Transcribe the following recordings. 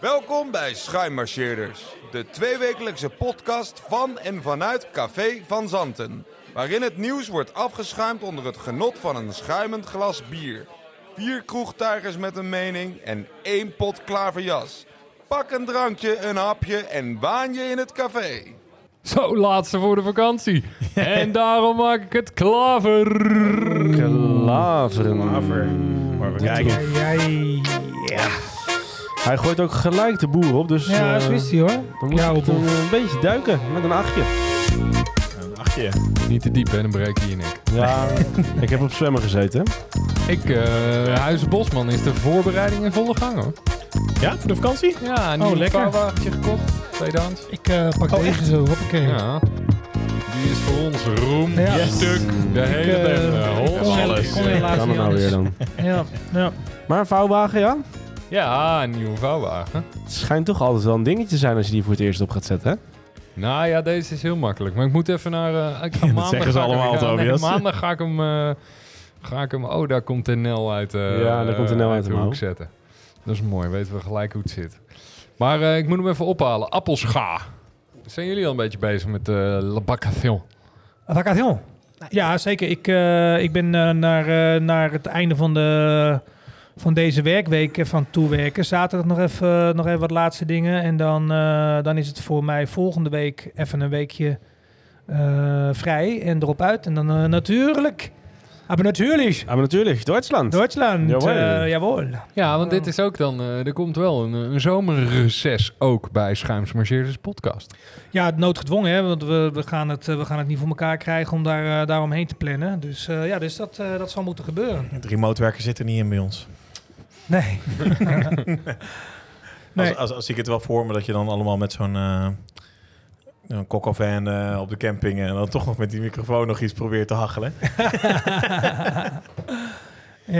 Welkom bij Schuimmarcheerders, de tweewekelijkse podcast van en vanuit Café van Zanten. Waarin het nieuws wordt afgeschuimd onder het genot van een schuimend glas bier. Vier kroegtuigers met een mening en één pot klaverjas. Pak een drankje, een hapje en waan je in het café. Zo, laatste voor de vakantie. en daarom maak ik het klaver. Klaveren. Maar we kijken. Jij, ja. Hij gooit ook gelijk de boer op, dus Ja, eh, zo is hij hoor. dan moet Ja, je op- een, een beetje duiken met een achtje. Een achtje. Niet te diep, hè? Dan breek je je nek. Ja, ik heb op zwemmen gezeten. hè. Ik, eh Huizen Bosman, is de voorbereiding in volle gang, hoor. Ja, voor de vakantie? Ja, een Oh, nieuw lekker. vouwwagentje gekocht. Tweedehands. Ik eh, pak Oh, deze zo, hoppakee. Ja. Die is voor ons roem, Ja. die stuk, de Ik, hele eh, eh, hel- alles. Kan er niet nou weer dan. Ja, ja. Maar een vouwwagen, ja? Ja, een nieuwe vouwwagen. Het schijnt toch altijd wel een dingetje te zijn als je die voor het eerst op gaat zetten, hè? Nou ja, deze is heel makkelijk. Maar ik moet even naar... eh, ik ga maandag zeggen ze allemaal, ik ga- nee, Tobias. maandag ga ik hem... eh, ga ik hem... Oh, daar komt de Nel uit, eh, Ja, daar komt de Nel uit de de hoek zetten. Dat is mooi. Weten we gelijk hoe het zit. Maar eh, ik moet hem even ophalen. Appelscha. Zijn jullie al een beetje bezig met de La? Vacation. Ja, zeker. Ik, eh, ik ben naar, eh, naar het einde van, de, van deze werkweek eh, van toewerken. Zaterdag nog even, nog even wat laatste dingen. En dan, eh, dan is het voor mij volgende week even een weekje eh, vrij en erop uit. En dan eh, natuurlijk... Maar natuurlijk, maar natuurlijk, Duitsland. Duitsland. Jawohl. eh, jawohl. Ja, want dit is ook dan... eh, er komt wel een, een zomerreces ook bij Schuims Marcheerders podcast. Ja, noodgedwongen, hè, want we, we, gaan het, eh, we gaan het niet voor elkaar krijgen om daar, eh, daaromheen te plannen. Dus eh, ja, dus dat, eh, dat zal moeten gebeuren. Het remote werken zit er niet in bij ons. Nee. Nee. Als, als, als ik het wel voor me dat je dan allemaal met zo'n eh een eh op de camping en dan toch nog met die microfoon nog iets probeert te hachelen.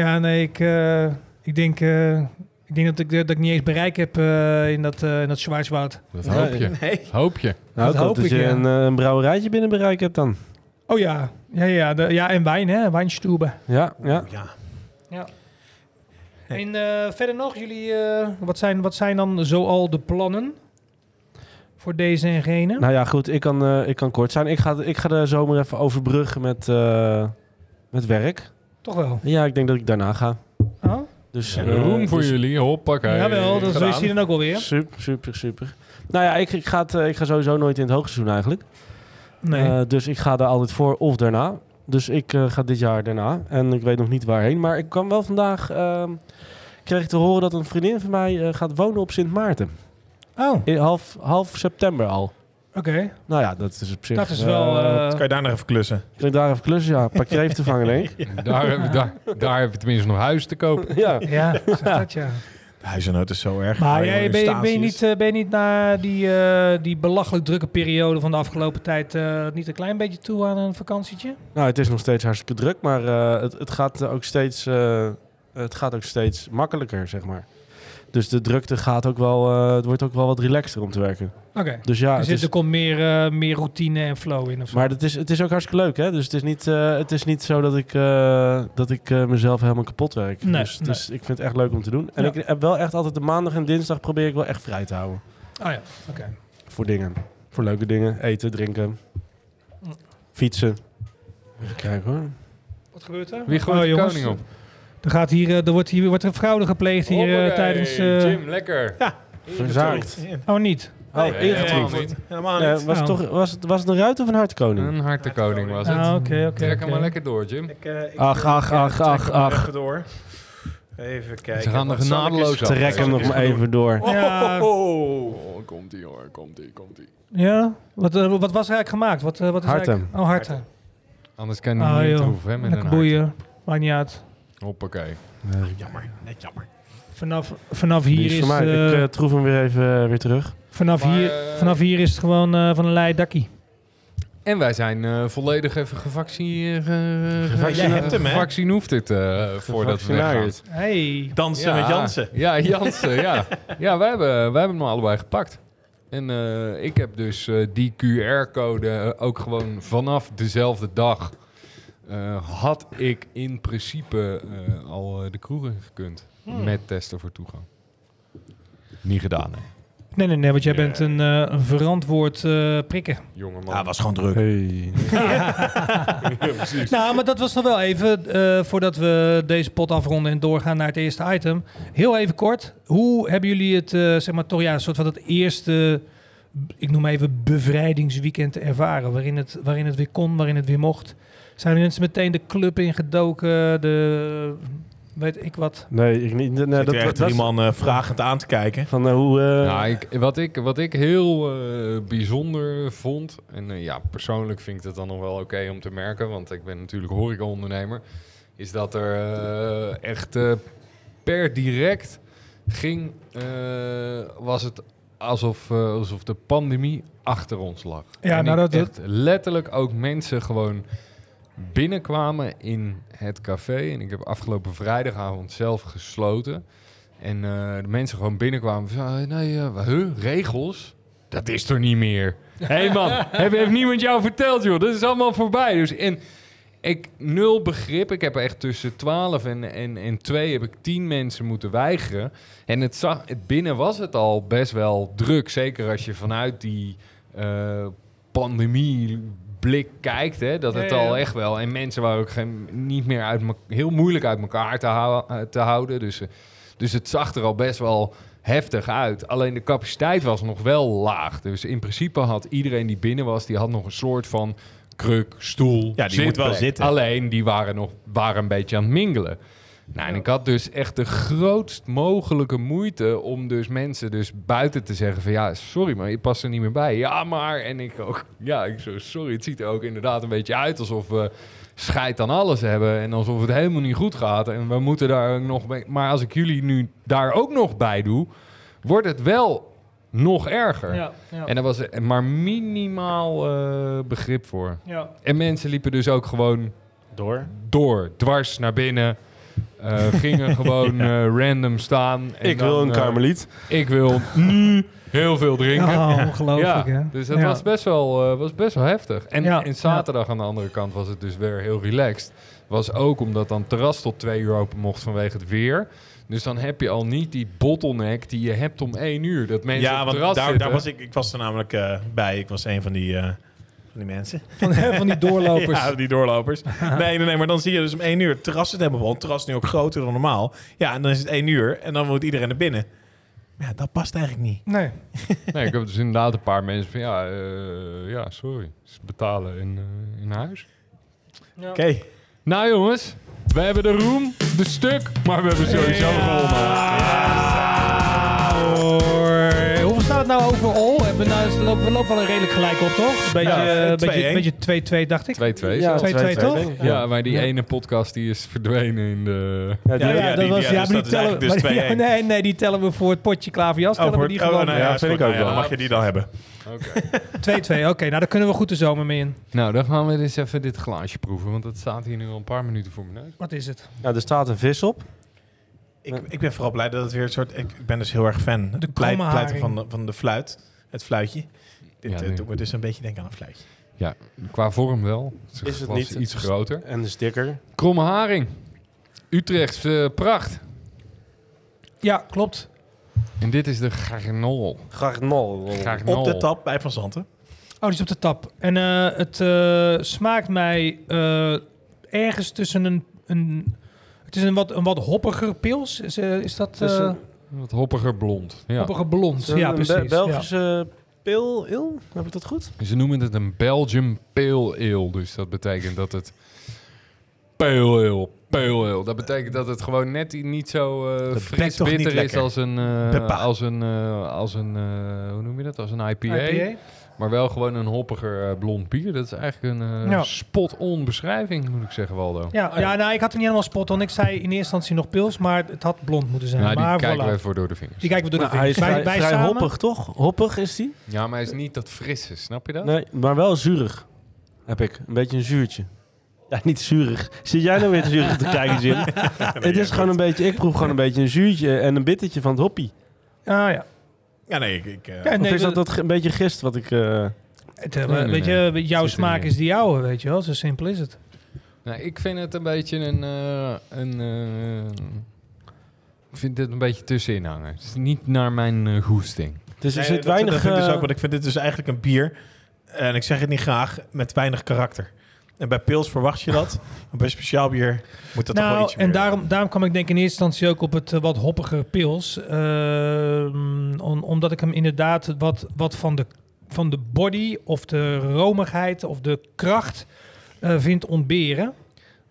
ja, nee, ik, eh, ik, denk, eh, ik denk dat ik, dat ik niet eens bereik heb eh, in dat, eh in dat Schwarzwald. Dat hoop je. Nee. Hoop je. Nou, Dat hoop dat ik, je ja. een, eh, een brouwerijtje binnen bereik hebt dan. Oh ja, ja, ja, de, ja en wijn, hè, wijnstube. Ja, ja. Ja. Nee. En eh, verder nog, jullie, eh, wat, zijn, wat zijn dan zoal de plannen voor deze en gene? Nou ja, goed, ik kan, eh, ik kan kort zijn. Ik ga, ik ga de zomer even overbruggen met, eh, met werk. Toch wel. Ja, ik denk dat ik daarna ga. Oh? Dus, Ja, eh, Roem voor dus- jullie. Hoppakee. Jawel, dat gedaan. is hij dan ook wel weer. Super, super, super. Nou ja, ik, ik, ga het, ik ga sowieso nooit in het hoogseizoen eigenlijk. Nee. Eh, dus ik ga daar altijd voor of daarna. Dus ik eh, ga dit jaar daarna. En ik weet nog niet waarheen. Maar ik kwam wel vandaag... ehm, kreeg ik te horen dat een vriendin van mij eh, gaat wonen op Sint Maarten. oh, oké. In half, half september al. Nou ja, dat is op zich... Dat is wel... eh, Kan je daar nog even klussen? Kun je daar even klussen? Ja, pak je even te vangen, denk ik. Daar, heb je- daar, daar heb je tenminste nog huis te kopen. Ja. ja, zeg dat ja. Huizennood is zo erg. Maar jij, maar ben, je- ben, je staties. niet, eh, ben je niet na die, eh, die belachelijk drukke periode van de afgelopen tijd eh, niet een klein beetje toe aan een vakantietje? Nou, het is nog steeds hartstikke druk, maar eh, het, het, gaat ook steeds, eh, het gaat ook steeds makkelijker, zeg maar. Dus de drukte gaat ook wel, eh, het wordt ook wel wat relaxter om te werken. Oké. Dus ja, Dus het er komt meer, eh, meer routine en flow in of zo. maar het is, het is ook hartstikke leuk, hè? Dus het is niet, eh, het is niet zo dat ik, eh, dat ik mezelf helemaal kapot werk. Nee, dus, nee. dus ik vind het echt leuk om te doen. En Ja. ik heb wel echt altijd de maandag en dinsdag probeer ik wel echt vrij te houden. Oh ja, oké. Voor dingen. Voor leuke dingen. Eten, drinken. Mm. Fietsen. Even kijken hoor. Wat gebeurt er? Wie gooit Oh, de koning op? Er, gaat hier, eh, er wordt hier wordt er fraude gepleegd hier eh, Hoppakee, tijdens... eh, Jim, lekker. Verzaakt. Oh, niet? Oh, Nee, helemaal niet. Helemaal niet. was, het Oh. toch, was, het, was het een ruit of een hartkoning? Een hartekoning was het. Ah, oké, oké. Trek hem maar lekker door, Jim. Ik, eh, ik- Ach, ach, ach, trek ach, ach. Even door. Even kijken. Ze gaan er ik genadeloos af. Trek hem nog maar even door. Ja, Oh, Oh, komt ie hoor, komt ie, komt ie. ja. Wat, eh, wat was er eigenlijk gemaakt? Wat, wat is Harten. eigenlijk- Oh, harten. Anders kan je Ah, niet joh. troeven, hè, met Lekker een boeien. Maakt niet uit. Hoppakee. jammer. Net jammer. Vanaf, vanaf hier is is... voor mij. eh, ik eh, troef hem weer even eh, weer terug. vanaf, Maar, hier, vanaf hier is het gewoon eh, van een lei dakkie. En wij zijn eh, volledig even gevaccineerd. Jij hebt hem, hè? Gevaccineerd het eh, voordat we weggaan. Hey. Dansen met Jansen. Ja, Jansen, ja. Ja, wij hebben, wij hebben hem allebei gepakt. En eh, ik heb dus eh, die QR-code ook gewoon vanaf dezelfde dag... eh, had ik in principe eh, al eh, de kroegen gekund. Hmm. Met testen voor toegang. Niet gedaan, nee. Nee, nee, nee, want jij bent een, eh, een verantwoord eh, prikken. Jonge Ja, het was gewoon druk. Hey. Nou, maar dat was nog wel even, eh, voordat we deze pot afronden en doorgaan naar het eerste item. Heel even kort, hoe hebben jullie het, eh, zeg maar toch ja, een soort van het eerste, ik noem even bevrijdingsweekend ervaren, waarin het, waarin het weer kon, waarin het weer mocht? Zijn mensen meteen de club ingedoken, de, weet ik wat? Nee, ik niet. Nee, Zit dat, er echt dat, drie man eh, vragend aan te kijken. Van eh, hoe... eh, Nou, ik, wat, ik, wat ik heel eh, bijzonder vond, en ja, persoonlijk vind ik het dan nog wel oké om te merken, want ik ben natuurlijk horecaondernemer, is dat er echt per direct ging, eh, was het alsof, alsof de pandemie achter ons lag. Ja, En nou, dat- echt letterlijk ook mensen gewoon binnenkwamen in het café. En ik heb afgelopen vrijdagavond zelf gesloten. En eh, de mensen gewoon binnenkwamen. Van, eh, nee, huh, regels? Dat is er niet meer. Hé hey man, heeft, heeft niemand jou verteld, joh? Dat is allemaal voorbij. Dus en ik nul begrip. Ik heb echt tussen 12 en, en, en 2 heb ik 10 mensen moeten weigeren. En het zag, het binnen was het al best wel druk. Zeker als je vanuit die pandemie blik kijkt, hè, dat het ja, ja. al echt wel. En mensen waren ook geen, niet meer uit heel moeilijk uit elkaar te, hou- eh, te houden. Dus, eh, dus het zag er al best wel heftig uit. Alleen de capaciteit was nog wel laag. Dus in principe had iedereen die binnen was, die had nog een soort van kruk, stoel. Ja, die moet wel zitten. Alleen die waren nog waren een beetje aan het mingelen. Nou, en ik had dus echt de grootst mogelijke moeite om dus mensen dus buiten te zeggen van ja, sorry, maar je past er niet meer bij. Ja, maar en ik ook, ja, ik zo sorry. Het ziet er ook inderdaad een beetje uit alsof we scheid aan alles hebben en alsof het helemaal niet goed gaat en we moeten daar ook nog mee. Maar als ik jullie nu daar ook nog bij doe, wordt het wel nog erger. Ja, ja. En daar was er maar minimaal eh, begrip voor. ja. En mensen liepen dus ook gewoon door. door, dwars naar binnen. Eh, gingen gewoon eh, random staan. En ik wil een eh, karmeliet. ik wil nu heel veel drinken. Oh, ongelooflijk, ja, hè? dus dat Ja. was, best wel, eh, was best wel heftig. En, Ja, en zaterdag aan de andere kant was het dus weer heel relaxed. Was ook omdat dan terras tot twee uur open mocht vanwege het weer. Dus dan heb je al niet die bottleneck die je hebt om één uur. Dat mensen Ja, op het want terras daar, zitten. daar was ik, ik was er namelijk eh, bij. Ik was een van die, eh, van die mensen. Van, van die doorlopers. Ja, die doorlopers. nee, nee, nee, maar dan zie je dus om één uur. Het terras zit helemaal vol. Het terras is nu ook groter dan normaal. Ja, en dan is het één uur en dan moet iedereen naar binnen. Ja, dat past eigenlijk niet. Nee. Nee, ik heb dus inderdaad een paar mensen van ja, eh, ja sorry. Ze betalen in, eh, in huis. Oké. Nou jongens, we hebben de roem, de stuk, maar we hebben sowieso gewonnen. Staat het nou overal? Hebben we, nou, we lopen, we lopen wel een redelijk gelijk op, toch? Een beetje, Ja, eh, 2-1. beetje, beetje 2-2, dacht ik. 2-2. Ja, zelfs. 2-2 toch? Ja, maar die Ja. ene podcast die is verdwenen in de... Ja, die- Ja, dat die- was, ja, ja, dus maar dat die tellen, dus maar- 2-1. nee, nee, die tellen we voor het potje klaverjas. Oh, tellen voor, we die oh, gewoon. nou ja, vind ik ook Nou wel. Dan mag je die dan hebben. Oké. 2-2, oké. nou, daar kunnen we goed de zomer mee in. nou, dan gaan we eens even dit glaasje proeven, want dat staat hier nu al een paar minuten voor mijn neus. Wat is het? ja, er staat een vis op. Ik, ik ben vooral blij dat het weer een soort... Ik, ik ben dus heel erg fan. De Pleit, kromme pleiten haring. van de, van de fluit. Het fluitje. Dit Ja, eh, doet me dus een beetje denken aan een fluitje. Ja, qua vorm wel. Het Is het niet iets groter. En de sticker. Kromme haring. Utrechts eh, pracht. Ja, klopt. En dit is de garnol. Garnol. Garnol. Op de tap bij Van Zanten. Oh, die is op de tap. En eh, het eh, smaakt mij eh, ergens tussen een, een... Het is een wat, een wat hoppiger pils. Is, eh, is dat eh een- Wat hoppiger blond. Ja. hoppiger blond? Ja, een precies. Be- ja. Belgische il? Heb ik dat goed? Ze noemen het een Belgium Pale Ale. Dus dat betekent dat het... Pale Ale. Pale Ale. Dat betekent dat het gewoon net niet zo eh, fris bitter is lekker. als een... eh, als een, als een hoe noem je dat? Als een IPA. IPA? Maar wel gewoon een hoppiger eh, blond bier. Dat is eigenlijk een eh, Ja. spot-on beschrijving, moet ik zeggen, Waldo. Ja, ja, nou, ik had hem niet helemaal spot on. Ik zei in eerste instantie nog pils, maar het had blond moeten zijn. Nou, die maar kijken voilà. we even door de vingers. Die kijken we door de Nou, hij is vingers. vrij, wij, wij vrij samen, hoppig, toch? Hoppig is die? Ja, maar hij is niet dat frisse, snap je dat? Nee, maar wel zuurig. Heb ik. Een beetje een zuurtje. Ja, niet zuurig. Zit jij nou weer te zuurig te kijken, Jim? het is gewoon een beetje... Ik proef gewoon een beetje een zuurtje en een bittertje van het hoppie. Ah ja. Ja, nee, ik... ik eh, Ja, of nee, is dat, dat een beetje gist wat ik... eh, Het, eh, Nee, nee, weet nee. je, jouw Zit smaak is die jouwe, weet je wel. Zo simpel is het. Nou, ik vind het een beetje een... eh, een Ik vind dit een beetje tussenin hangen. Het is niet naar mijn goesting. Dus er Nee, zit dat- weinig... Dat vind ik dus ook, want ik vind dit dus eigenlijk een bier. En ik zeg het niet graag, met weinig karakter. En bij pils verwacht je dat. maar bij speciaal bier moet dat toch wel nou, ietsje en meer. daarom, daarom kwam ik denk in eerste instantie ook op het eh, wat hoppige pils. Ehm, om- omdat ik hem inderdaad wat, wat van, de, van de body of de romigheid of de kracht eh, vind ontberen.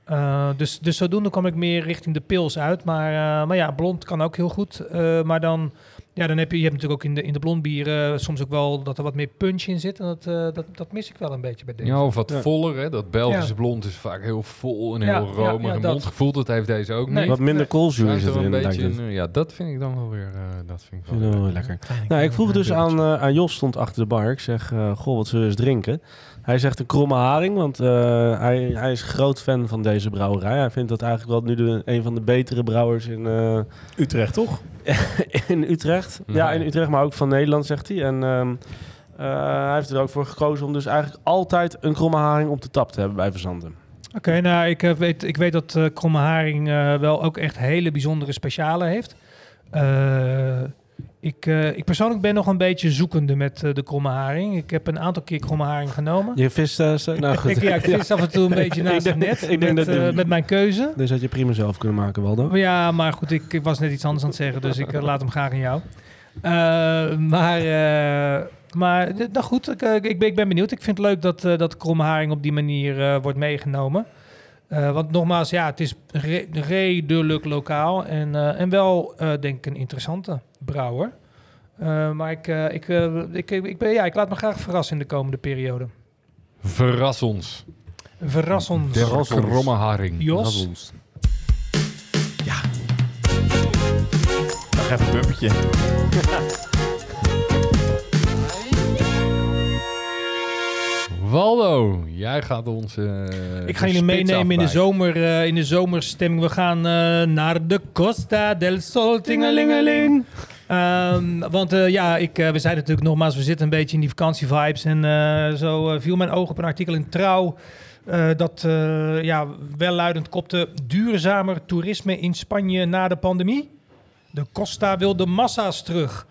Eh, dus, dus zodoende kwam ik meer richting de pils uit. Maar, maar ja, blond kan ook heel goed. Maar dan, ja, dan heb je, je hebt natuurlijk ook in de, in de blondbieren soms ook wel dat er wat meer punch in zit. En dat, eh, dat, dat mis ik wel een beetje bij deze. Ja, of wat Ja. voller. Hè? Dat Belgische Ja. blond is vaak heel vol en heel ja, romig ja, en dat. mondgevoel. Dat heeft deze ook Nee. niet. wat minder koolzuur zit er een beetje, eh, ja, dat vind ik dan wel weer. eh, dat vind ik wel, lekker. Nou, ik vroeg dus aan, eh, aan Jos, stond achter de bar. Ik zeg, eh, goh, wat zullen we eens drinken? Hij zegt een kromme haring, want eh, hij, hij is groot fan van deze brouwerij. Hij vindt dat eigenlijk wel nu de, een van de betere brouwers in, eh, Utrecht, toch? in Utrecht. Ja, in. Utrecht, maar ook van Nederland, zegt hij. En ehm, eh, hij heeft er ook voor gekozen om dus eigenlijk altijd een kromme haring op de tap te hebben bij Verzanten. Oké, nou, ik, weet, ik weet dat eh Kromme Haring eh, wel ook echt hele bijzondere specialen heeft. Eh, ik, eh, ik persoonlijk ben nog een beetje zoekende met eh, de Kromme Haring. Ik heb een aantal keer Kromme Haring genomen. Je vist, eh, zo- nou goed. ik, ja, ik vis af en toe een beetje naast het net ik denk met, dat- met mijn keuze. Deze had je prima zelf kunnen maken, Waldo. Ja, maar goed, ik, ik was net iets anders aan het zeggen, dus ik laat hem graag aan jou. Maar, maar nou goed, ik, ik, ben, ik ben benieuwd. Ik vind het leuk dat, dat Kromme Haring op die manier wordt meegenomen. Want nogmaals, ja, het is re- redelijk lokaal en, en wel, denk ik, een interessante brouwer. Eh, maar ik, eh, ik, eh, ik, ik, ben, ja, ik laat me graag verrassen in de komende periode. Verras ons. Verras ons. De Verras ons. kromme haring. Jos? Nog even een bumpertje. Waldo, jij gaat ons. Ik ga jullie meenemen in de, zomer, eh, in de zomerstemming. We gaan eh, naar de Costa del Sol, tingelingeling. Ehm, want eh, ja, ik, we zijn natuurlijk nogmaals, we zitten een beetje in die vakantievibes. En zo viel mijn oog op een artikel in Trouw. dat ja, welluidend kopte duurzamer toerisme in Spanje na de pandemie. De Costa wil de massa's terug.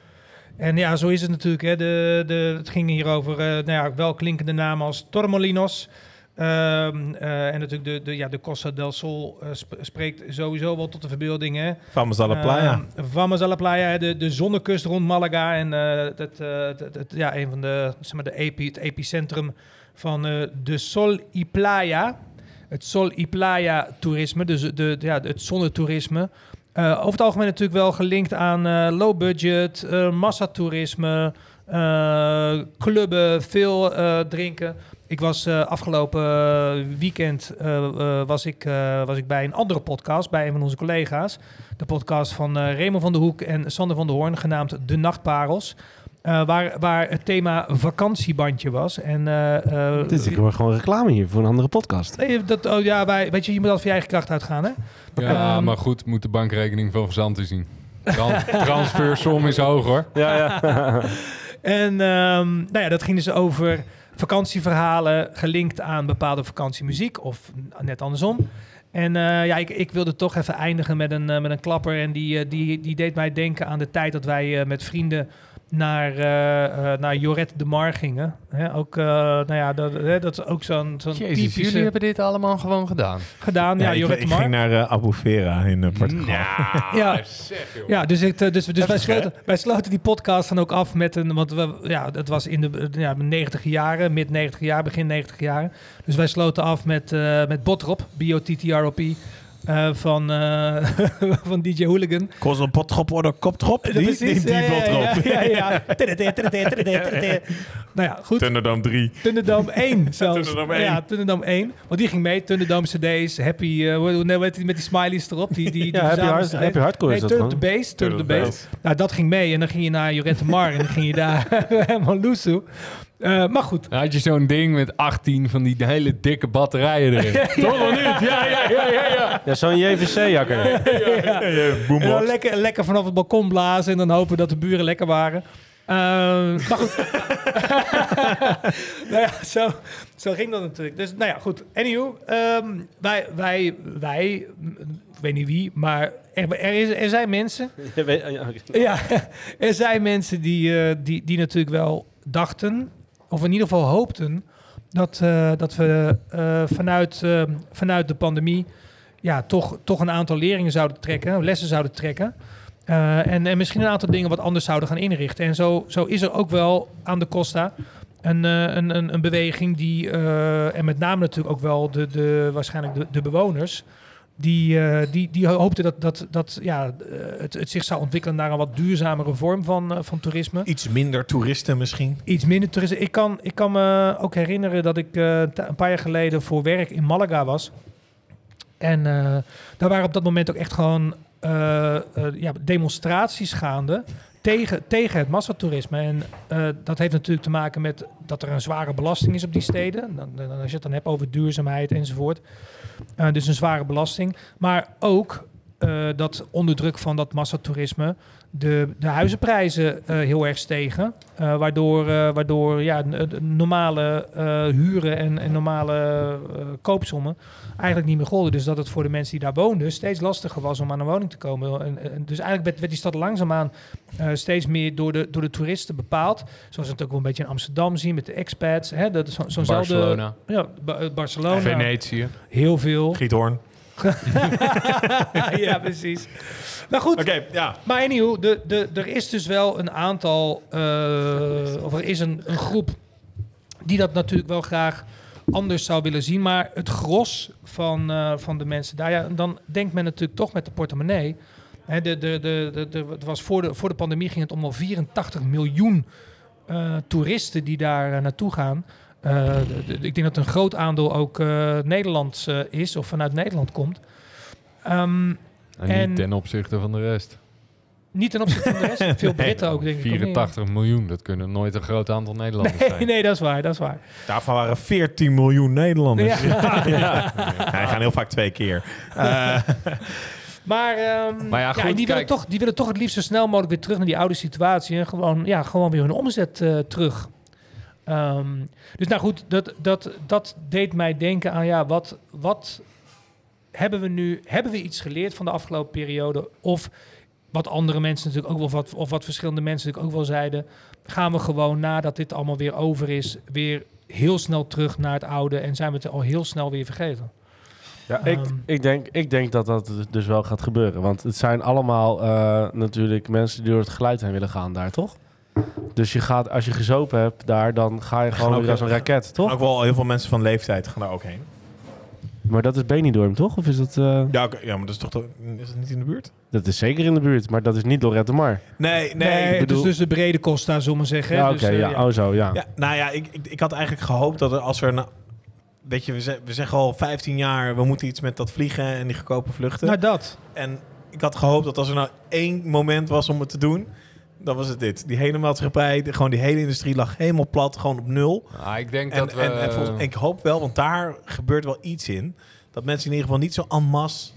En ja, zo is het natuurlijk. Hè. De, de, het ging hier over eh, nou ja, welklinkende namen als Tormolinos. Ehm, eh, en natuurlijk de, de, ja, de Costa del Sol eh, sp- spreekt sowieso wel tot de verbeelding. Hè. Vamos a la playa. Ehm, Vamos a la playa, de, de zonnekust rond Malaga. En het- ja, een van de, zeg maar, de epi, het epicentrum van de Sol y Playa. Het Sol y Playa toerisme, dus de, de, ja, het zonnetoerisme. Eh, over het algemeen natuurlijk wel gelinkt aan eh, low budget, eh massatoerisme, clubben, veel drinken. Ik was afgelopen weekend was ik, was ik bij een andere podcast, bij een van onze collega's. De podcast van Raymond van der Hoek en Sander van der Hoorn, genaamd De Nachtparels. Eh, waar, waar het thema vakantiebandje was. En, eh, eh, Dit is ik hoor gewoon reclame hier voor een andere podcast. Nee, dat, oh ja, wij, weet je, je moet altijd van je eigen kracht uitgaan, hè? Ja, Ehm, maar goed, moet de bankrekening van Verzanten zien. Tran transfersom is hoog hoor. Ja, ja. En ehm, nou ja, dat ging dus over vakantieverhalen gelinkt aan bepaalde vakantiemuziek of net andersom. En eh, ja, ik, ik wilde toch even eindigen met een, eh, met een klapper. En die, eh, die, die deed mij denken aan de tijd dat wij eh, met vrienden naar, eh, eh, naar Joret de Mar gingen. Hè, ook, eh, nou ja, dat, hè, dat is ook zo'n zo'n Jezus, typische jullie hebben dit allemaal gewoon gedaan. gedaan. Ja, Ja, ik, Joret ik de Mar. ging naar eh, Abu Vera in Portugal. Ja. zeg joh. Ja, dus, ik, dus, dus wij, sloten, wij sloten die podcast dan ook af met een... Want we, ja, het was in de ja, 90 jaren, mid 90 jaar, begin 90 jaren. Dus wij sloten af met, eh met Botrop, B-O-T-T-R-O-P, eh, van, eh, van DJ Hooligan. Kost een pottrop of een koptrop? Die, Precies, die, die ja, ja. Nou ja, goed. Thunderdome 3. Thunderdome 1 zelfs. Thunderdome 1. Ja, Thunderdome 1. Want die ging mee. Thunderdome CD's, Happy, eh, hoe heet die met die smileys erop. Die, die, die ja happy, hard, happy Hardcore Nee, is dat Turn the. Bass. Turn the Turn the Bass. Nou, dat ging mee. En dan ging je naar Jorette Mar en dan ging je daar helemaal loesoe. Eh, maar goed. Dan had je zo'n ding met 18 van die hele dikke batterijen erin. Toch wel niet? Ja, ja, ja, ja, ja. Ja, zo'n JVC-jakker. En dan Boombox. lekker, lekker vanaf het balkon blazen en dan hopen dat de buren lekker waren. Eh, maar goed. nou ja, zo, zo ging dat natuurlijk. Dus nou ja, goed. Anywho, ehm, wij, wij, wij, ik weet niet wie, maar er, er, is, er zijn mensen ja, ja, er zijn mensen die, eh, die, die natuurlijk wel dachten, of in ieder geval hoopten, dat, eh, dat we eh, vanuit, eh, vanuit de pandemie ja, toch, toch een aantal leringen zouden trekken, lessen zouden trekken. En, en misschien een aantal dingen wat anders zouden gaan inrichten. En zo, zo is er ook wel aan de Costa een, een, een, een beweging die, en met name natuurlijk ook wel de, de, waarschijnlijk de, de bewoners, die, eh, die, die hoopten dat, dat, dat ja, eh, het, het zich zou ontwikkelen naar een wat duurzamere vorm van, eh, van toerisme. Iets minder toeristen misschien. Iets minder toerisme. Ik kan, ik kan me ook herinneren dat ik een paar jaar geleden voor werk in Malaga was. En daar waren op dat moment ook echt gewoon ja, demonstraties gaande tegen, tegen het massatoerisme. En dat heeft natuurlijk te maken met dat er een zware belasting is op die steden. Dan, dan, als je het dan hebt over duurzaamheid enzovoort. Eh, dus een zware belasting. Maar ook eh, dat onder druk van dat massatoerisme de, de huizenprijzen eh, heel erg stegen. Eh, waardoor waardoor ja, normale huren en, en normale koopsommen eigenlijk niet meer golden. Dus dat het voor de mensen die daar woonden steeds lastiger was om aan een woning te komen. En, en dus eigenlijk werd, werd die stad langzaamaan steeds meer door de, door de toeristen bepaald. Zoals we het ook wel een beetje in Amsterdam zien met de expats. Hè, dat is zo- zo'nzelfde... Barcelona, Ja, Ba- Barcelona. Venetië. Heel veel. Giethoorn. ja, precies. Maar goed, Oké, ja. maar anyhow, de, de, er is dus wel een aantal, eh, of er is een, een groep die dat natuurlijk wel graag anders zou willen zien. Maar het gros van, eh, van de mensen daar, ja, dan denkt men natuurlijk toch met de portemonnee. Hè, de, de, de, het was voor, de, voor de pandemie ging het om al 84 miljoen eh, toeristen die daar naartoe gaan. Eh, de- de- ik denk dat een groot aandeel ook eh, Nederlands eh, is of vanuit Nederland komt. Ehm, En, En- niet ten opzichte van de rest. niet ten opzichte van de rest. Veel Britten ook, denk ik. of niet? 84 miljoen, dat kunnen nooit een groot aantal Nederlanders Nee, zijn. nee, dat is waar, dat is waar. Daarvan waren 14 miljoen Nederlanders. Ja. Ja. Hij gaan heel vaak twee keer. Eh, Maar, ehm, Maar ja, goed, die, willen kijk. toch, die willen toch het liefst zo snel mogelijk weer terug naar die oude situatie. En gewoon, ja, gewoon weer hun omzet eh, terug. Ehm, dus nou goed, dat, dat, dat deed mij denken aan, ja, wat, wat hebben we nu, hebben we iets geleerd van de afgelopen periode? Of wat andere mensen natuurlijk ook wel, wat, of wat verschillende mensen natuurlijk ook wel zeiden, gaan we gewoon nadat dit allemaal weer over is, weer heel snel terug naar het oude en zijn we het al heel snel weer vergeten? Ja, ik, Ehm. ik, denk, ik denk dat dat dus wel gaat gebeuren. Want het zijn allemaal eh, natuurlijk mensen die door het geluid heen willen gaan daar, toch? Dus je gaat, als je gezopen hebt daar, dan ga je gewoon ook weer als een raket, toch? ook wel heel veel mensen van leeftijd gaan daar ook heen. Maar dat is Benidorm, toch? Of is dat... eh, Ja, oké, ja maar dat is toch... Is dat niet in de buurt? Dat is zeker in de buurt, maar dat is niet Lorette Mar. Nee, Nee, nee. het bedoel- is dus de brede Costa, zullen we maar zeggen. Ja, hè? oké, Dus, eh, ja. Oh zo, ja. Ja, nou ja, ik, ik, ik had eigenlijk gehoopt dat er als er... Nou, weet je, we, ze- we zeggen al 15 jaar... we moeten iets met dat vliegen en die goedkope vluchten. Nou, dat. En ik had gehoopt dat als er nou één moment was om het te doen... dan was het dit. Die hele maatschappij, de- gewoon die hele industrie lag helemaal plat. Gewoon op nul. Ah, ik denk En, dat we... en, en volgens- ik hoop wel, want daar gebeurt wel iets in... dat mensen in ieder geval niet zo en masse...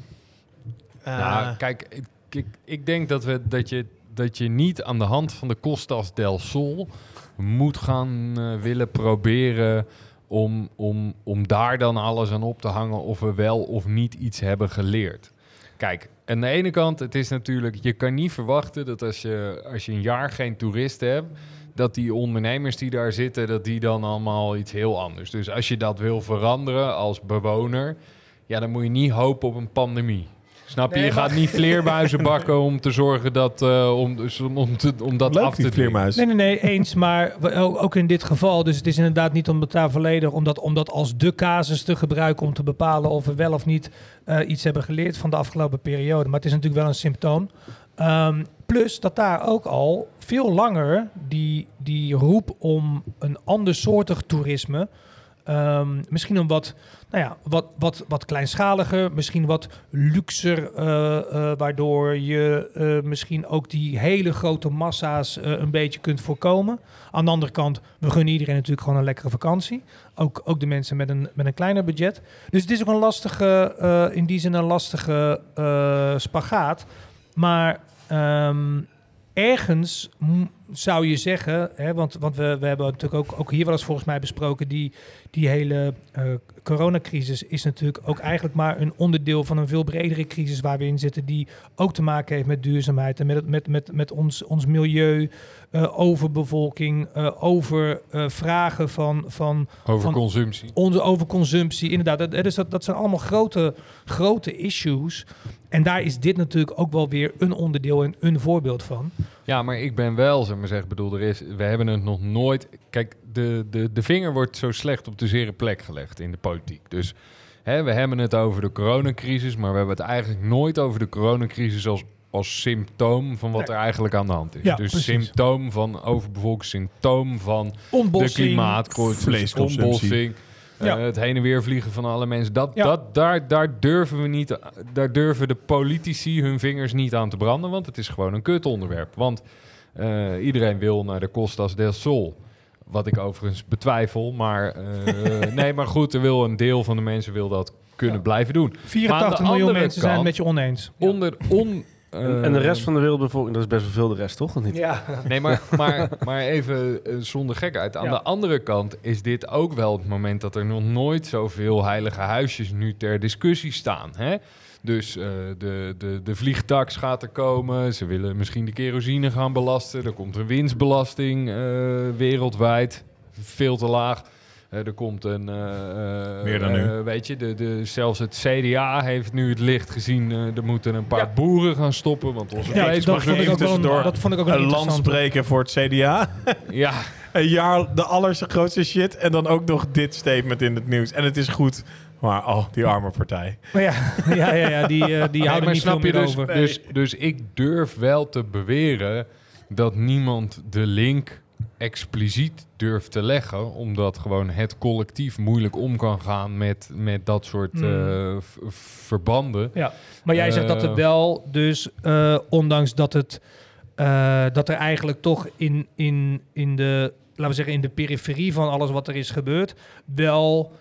eh, Nou, kijk, ik, ik, ik denk dat, we, dat, je, dat je niet aan de hand van de Costas del Sol moet gaan eh, willen proberen om, om, om daar dan alles aan op te hangen of we wel of niet iets hebben geleerd. Kijk, aan de ene kant, het is natuurlijk, je kan niet verwachten dat als je, als je een jaar geen toeristen hebt, dat die ondernemers die daar zitten, dat die dan allemaal iets heel anders. Dus als je dat wil veranderen als bewoner, ja, dan moet je niet hopen op een pandemie. Snap je? Nee, je maar- gaat niet vleermuizen bakken om te zorgen dat, eh, om, om, om, te, om dat leuk, af te vleermuis. Nee, nee, nee, eens. Maar ook in dit geval. Dus het is inderdaad niet om het daar volledig... om dat, om dat als de casus te gebruiken... om te bepalen of we wel of niet eh, iets hebben geleerd van de afgelopen periode. Maar het is natuurlijk wel een symptoom. Ehm, plus dat daar ook al veel langer die, die roep om een andersoortig toerisme... ehm, misschien een wat, nou ja, wat, wat, wat kleinschaliger, misschien wat luxer, eh, eh, waardoor je eh, misschien ook die hele grote massa's een beetje kunt voorkomen. Aan de andere kant, we gunnen iedereen natuurlijk gewoon een lekkere vakantie. Ook, ook de mensen met een, met een kleiner budget. Dus het is ook een lastige, in die zin een lastige spagaat. Maar ehm, ergens zou je zeggen, hè, want, want we, we hebben natuurlijk ook, ook hier wel eens volgens mij besproken, die, die hele eh, coronacrisis is natuurlijk ook eigenlijk maar een onderdeel van een veel bredere crisis waar we in zitten, die ook te maken heeft met duurzaamheid en met, met, met, met ons, ons milieu, eh, overbevolking, eh, over vragen van, van Over Van- consumptie. onze overconsumptie. Inderdaad, dat, dus dat, dat zijn allemaal grote, grote issues. En daar is dit natuurlijk ook wel weer een onderdeel en een voorbeeld van. Ja, maar ik ben wel, zeg maar zeggen, bedoel, er is, we hebben het nog nooit... Kijk, de, de, de vinger wordt zo slecht op de zere plek gelegd in de politiek. Dus hè, we hebben het over de coronacrisis, maar we hebben het eigenlijk nooit over de coronacrisis als, als symptoom van wat Nee. er eigenlijk aan de hand is. Ja, dus precies. symptoom van overbevolking, symptoom van Ontbossing. de klimaatcrisis, vleesconsumptie. Eh, Ja. het heen en weer vliegen van alle mensen. Dat, Ja. dat, daar, daar, durven we niet, daar durven de politici hun vingers niet aan te branden, want het is gewoon een kutonderwerp. Want eh, iedereen wil naar de Costas del Sol. Wat ik overigens betwijfel, maar eh, nee, maar goed, er wil een deel van de mensen wil dat kunnen Ja. blijven doen. 84 Maar aan de miljoen andere mensen zijn het met je oneens. Onder, on, En, en de rest van de wereldbevolking, dat is best wel veel de rest, toch? Of niet? Ja. Nee, maar, maar, maar even eh, zonder gekheid. Aan Ja. de andere kant is dit ook wel het moment dat er nog nooit zoveel heilige huisjes nu ter discussie staan. Hè? Dus eh, de, de, de vliegtax gaat er komen. Ze willen misschien de kerosine gaan belasten. Er komt een winstbelasting eh, wereldwijd. Veel te laag. Eh, er komt een... eh, eh, Meer dan nu. eh, weet je, de, de, zelfs het CDA heeft nu het licht gezien. eh, er moeten een paar Ja. boeren gaan stoppen. Want onze Ja, vlees dat mag vond ik niet. ook wel een, tussendoor dat vond ik ook Een land interessant. spreken voor het CDA. Ja, Een jaar de allergrootste shit. En dan ook nog dit statement in het nieuws. En het is goed. Maar oh, die arme partij. Maar ja, ja, ja, ja, die, die Nee, houden niet veel meer dus, over. dus, dus ik durf wel te beweren dat niemand de link expliciet durft te leggen, omdat gewoon het collectief moeilijk om kan gaan met, met dat soort Hmm. eh, verbanden. Ja, maar jij zegt dat Eh. er wel, dus eh, ondanks dat het eh, dat er eigenlijk toch in, in, in de, laten we zeggen, in de periferie van alles wat er is gebeurd, wel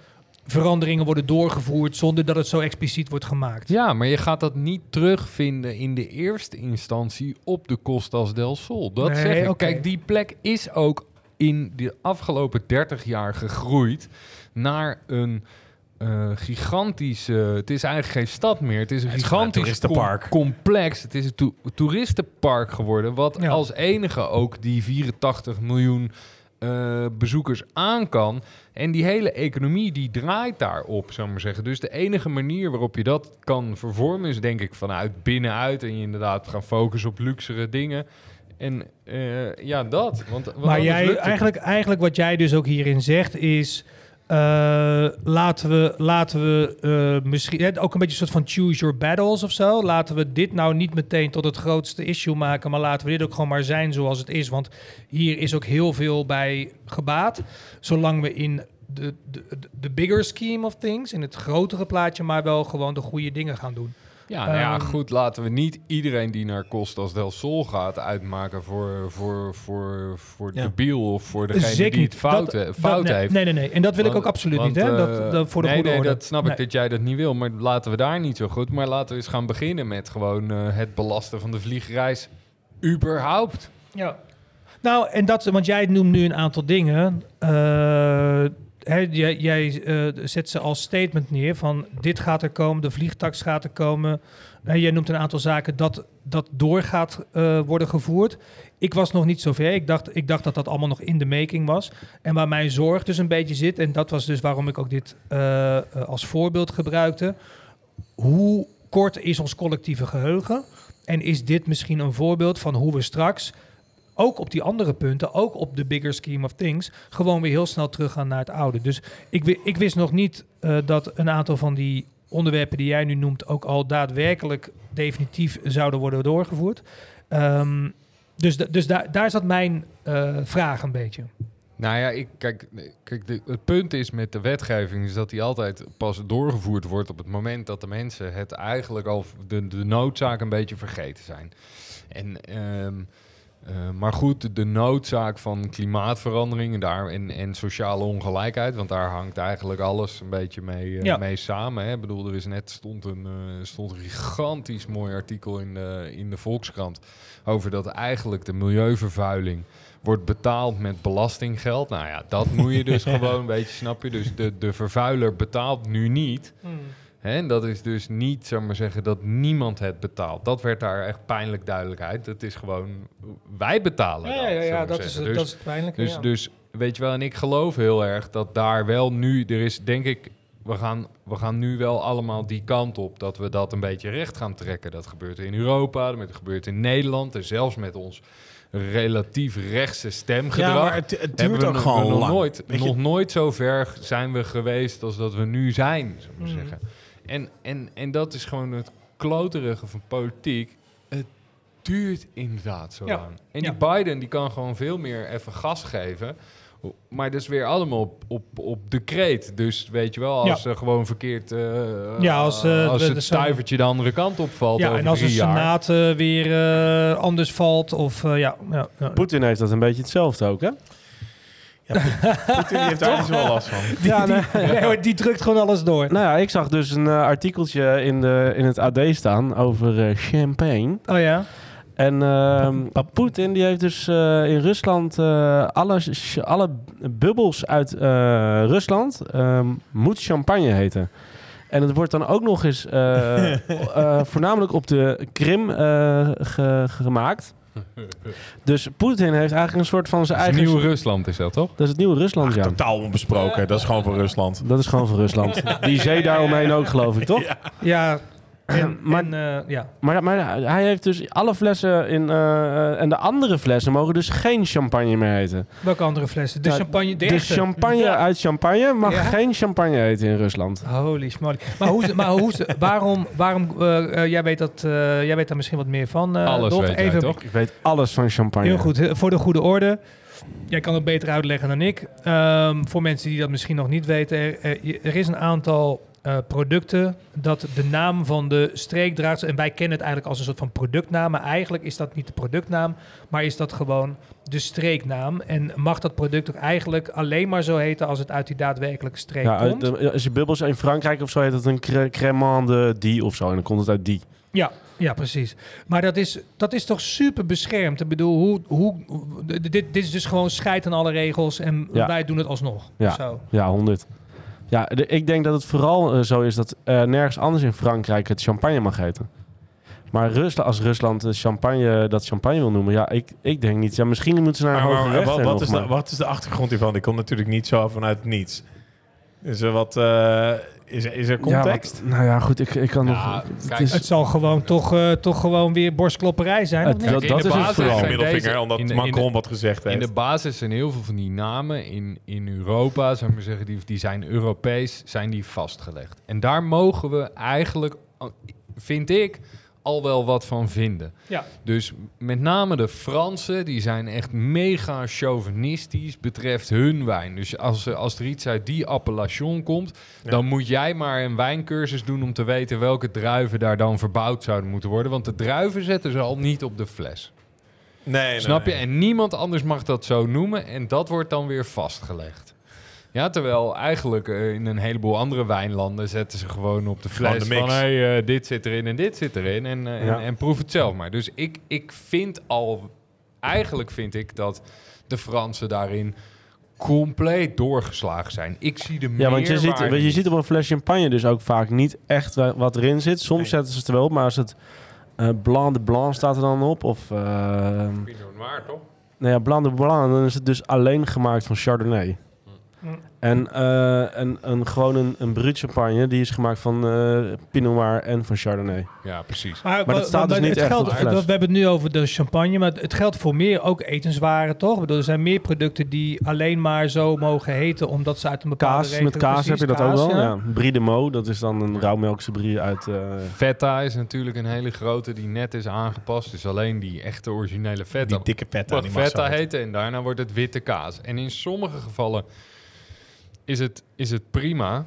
veranderingen worden doorgevoerd zonder dat het zo expliciet wordt gemaakt. Ja, maar je gaat dat niet terugvinden in de eerste instantie op de Costas del Sol. Dat Nee, zeg ik. oké. Kijk, die plek is ook in de afgelopen 30 jaar gegroeid naar een eh gigantische... Het is eigenlijk geen stad meer. Het is een Het is gewoon een gigantisch com- complex. Het is een to- toeristenpark geworden. Wat Ja. als enige ook die 84 miljoen eh, bezoekers aan kan. En die hele economie die draait daarop, zou ik maar zeggen. Dus de enige manier waarop je dat kan vervormen is denk ik vanuit binnenuit. En je inderdaad gaan focussen op luxere dingen. En eh, ja, dat. Want, want Maar jij, eigenlijk, eigenlijk wat jij dus ook hierin zegt is... eh, laten we, laten we eh, misschien ook een beetje een soort van choose your battles of zo. Laten we dit nou niet meteen tot het grootste issue maken, maar laten we dit ook gewoon maar zijn zoals het is. Want hier is ook heel veel bij gebaat. Zolang we in de, de- de bigger scheme of things, in het grotere plaatje, maar wel gewoon de goede dingen gaan doen. Ja, nou ja, Ehm, goed, laten we niet iedereen die naar Costas del Sol gaat uitmaken voor, voor, voor, voor Ja. de biel of voor degene Zeker die het fout, Dat- he- dat- fout nee, heeft. Nee, nee, nee. En dat wil ik ook absoluut want, niet, hè? eh, Dat, dat, voor de nee, goede nee, orde. dat snap Nee. ik dat jij dat niet wil. Maar laten we daar niet zo goed. Maar laten we eens gaan beginnen met gewoon eh, het belasten van de vliegreis überhaupt. Ja. Nou, en dat, want jij noemt nu een aantal dingen. Eh, jij eh, zet ze als statement neer van dit gaat er komen, de vliegtax gaat er komen. En jij noemt een aantal zaken dat dat door gaat eh, worden gevoerd. Ik was nog niet zover. Ik dacht, ik dacht dat dat allemaal nog in de making was. En waar mijn zorg dus een beetje zit, en dat was dus waarom ik ook dit eh, als voorbeeld gebruikte. Hoe kort is ons collectieve geheugen? En is dit misschien een voorbeeld van hoe we straks ook op die andere punten, ook op de bigger scheme of things, gewoon weer heel snel teruggaan naar het oude. Dus ik, ik wist nog niet eh, dat een aantal van die onderwerpen die jij nu noemt ook al daadwerkelijk definitief zouden worden doorgevoerd. Ehm, dus da- dus daar, zat mijn eh, vraag een beetje. Nou ja, ik, kijk, kijk de, het punt is met de wetgeving is dat die altijd pas doorgevoerd wordt op het moment dat de mensen het eigenlijk al de, noodzaak een beetje vergeten zijn. En ehm, Eh, maar goed, de noodzaak van klimaatverandering en, daar, en, en sociale ongelijkheid, want daar hangt eigenlijk alles een beetje mee, eh, Ja. mee samen. Hè. Ik bedoel, er is net stond een, eh, stond een gigantisch mooi artikel in de, in de Volkskrant over dat eigenlijk de milieuvervuiling wordt betaald met belastinggeld. Nou ja, dat moet je dus gewoon een beetje, snap je? Dus de, de vervuiler betaalt nu niet. Hè, en dat is dus niet, zeg maar zeggen, dat niemand het betaalt. Dat werd daar echt pijnlijk duidelijkheid. Het is gewoon, wij betalen Ja, dat, ja, ja, dat, is, zeggen. dat Dus- is het pijnlijke. dus, ja. dus weet je wel, en ik geloof heel erg dat daar wel nu, er is denk ik, we gaan, we gaan nu wel allemaal die kant op dat we dat een beetje recht gaan trekken. Dat gebeurt in Europa, dat gebeurt in Nederland en zelfs met ons relatief rechtse stemgedrag. Ja, maar het, het hebben duurt we ook nog- gewoon nog lang. Nooit, nog nooit zo ver zijn we geweest als dat we nu zijn, zou ik maar Mhm. zeggen. En, en, en dat is gewoon het kloterige van politiek. Het duurt inderdaad zo Ja. lang. En Ja. die Biden die kan gewoon veel meer even gas geven. Maar dat is weer allemaal op, op, op decreet. Dus weet je wel, als Ja. ze gewoon verkeerd... eh, Ja, als, eh, als de- het stuivertje de andere kant opvalt ja, over en als de jaar. Senaat eh, weer eh, anders valt of eh, ja, ja, ja. Poetin heeft dat een beetje hetzelfde ook, hè? Poetin die heeft daar dus wel last van. Ja, nee. Nee, hoor, die drukt gewoon alles door. Nou ja, ik zag dus een eh, artikeltje in, de, in het AD staan over eh, champagne. Oh ja? En ehm Poetin die heeft dus eh, in Rusland eh, alle, alle bubbels uit eh, Rusland ehm, moet champagne heten. En het wordt dan ook nog eens eh, eh, voornamelijk op de Krim eh, ge- gemaakt. Dus Poetin heeft eigenlijk een soort van zijn Dat is eigen... Nieuw Rusland is dat, toch? Dat is het nieuwe Rusland, Ach, ja. totaal onbesproken. Dat is gewoon voor Rusland. Dat is gewoon van Rusland. Die zee daaromheen ook, geloof ik, toch? Ja. En, Maar- en, eh, ja. Maar, maar hij heeft dus alle flessen in... eh, en de andere flessen mogen dus geen champagne meer heten. Welke andere flessen? De Nou, champagne, de De champagne Ja. uit champagne mag Ja. geen champagne heten in Rusland. Holy smoly. Maar, hoe, maar hoe, waarom, waarom eh, jij, weet dat, eh, jij weet daar misschien wat meer van, eh Alles Dolf. weet jij, Even, toch? Ik weet alles van champagne. Heel goed, voor de goede orde. Jij kan het beter uitleggen dan ik. Ehm, voor mensen die dat misschien nog niet weten, er, er is een aantal eh, producten dat de naam van de streek draagt. En wij kennen het eigenlijk als een soort van productnaam. Maar eigenlijk is dat niet de productnaam, maar is dat gewoon de streeknaam. En mag dat product ook eigenlijk alleen maar zo heten als het uit die daadwerkelijke streek Ja, uit komt? de- als je bubbels in Frankrijk of zo heet het een cre- cremant de die of zo. En dan komt het uit die. Ja, ja, precies. Maar dat is, dat is toch super beschermd? Ik bedoel, hoe, hoe, dit, dit is dus gewoon scheid aan alle regels en Ja. wij doen het alsnog. Ja. Zo. Ja, 100. Ja, de- ik denk dat het vooral eh, zo is dat eh, nergens anders in Frankrijk het champagne mag heten. Maar Rusland, als Rusland eh, champagne, dat champagne wil noemen, ja, ik, ik denk niet. Ja, misschien moeten ze naar een Maar, maar, wat, is de, wat is de achtergrond hiervan? Die komt natuurlijk niet zo vanuit niets. Is er wat... is, er- is er Ja, context? wat- nou ja, goed, ik, ik kan Ja, nog... het kijk, is- Het zal gewoon toch, eh, toch gewoon weer borstklopperij zijn. Het- of niet? dat- in de is het vooral. middelvinger, omdat in de- in de- Macron wat gezegd In heeft. de basis zijn heel veel van die namen in, in Europa, zou ik maar zeggen, die, die zijn Europees, zijn die vastgelegd. En daar mogen we eigenlijk, vind ik, al wel wat van vinden. Ja. Dus met name de Fransen, die zijn echt mega chauvinistisch betreft hun wijn. Dus als, er- als er iets uit die appellation komt, Ja. dan moet jij maar een wijncursus doen om te weten welke druiven daar dan verbouwd zouden moeten worden. Want de druiven zetten ze al niet op de fles. nee, nee, Snap je? nee. En niemand anders mag dat zo noemen. En dat wordt dan weer vastgelegd. Ja, terwijl eigenlijk eh, in een heleboel andere wijnlanden zetten ze gewoon op de fles de van hey, eh, dit zit erin en dit zit erin en, eh, Ja. en, en proef het zelf maar. Dus ik, ik vind al, eigenlijk vind ik dat de Fransen daarin compleet doorgeslagen zijn. Ik zie de Ja, want je ziet, je ziet op een fles champagne dus ook vaak niet echt wa- wat erin zit. Soms Nee. zetten ze het er wel op, maar als het eh Blanc de Blanc staat er dan op, of... eh Pinot Noir, toch? nou ja, Blanc de Blanc, dan is het dus alleen gemaakt van Chardonnay. Mm. En, eh, en een, gewoon een, een brut champagne, die is gemaakt van eh, Pinot Noir en van Chardonnay. Ja, precies. Maar dat staat dus niet het echt geldt, op de fles. We hebben het nu over de champagne, maar het geldt voor meer ook etenswaren, toch? Ik bedoel, er zijn meer producten die alleen maar zo mogen heten, omdat ze uit een bepaalde Kaas, regio... met kaas Precies, heb je dat kaas, ook wel. ja. Ja. Brie de Mo, dat is dan een rauwmelkse brie uit... eh, Feta is natuurlijk een hele grote die net is aangepast. Dus alleen die echte originele feta Die dikke feta. wat die feta en daarna wordt het witte kaas. En in sommige gevallen is het, is het prima.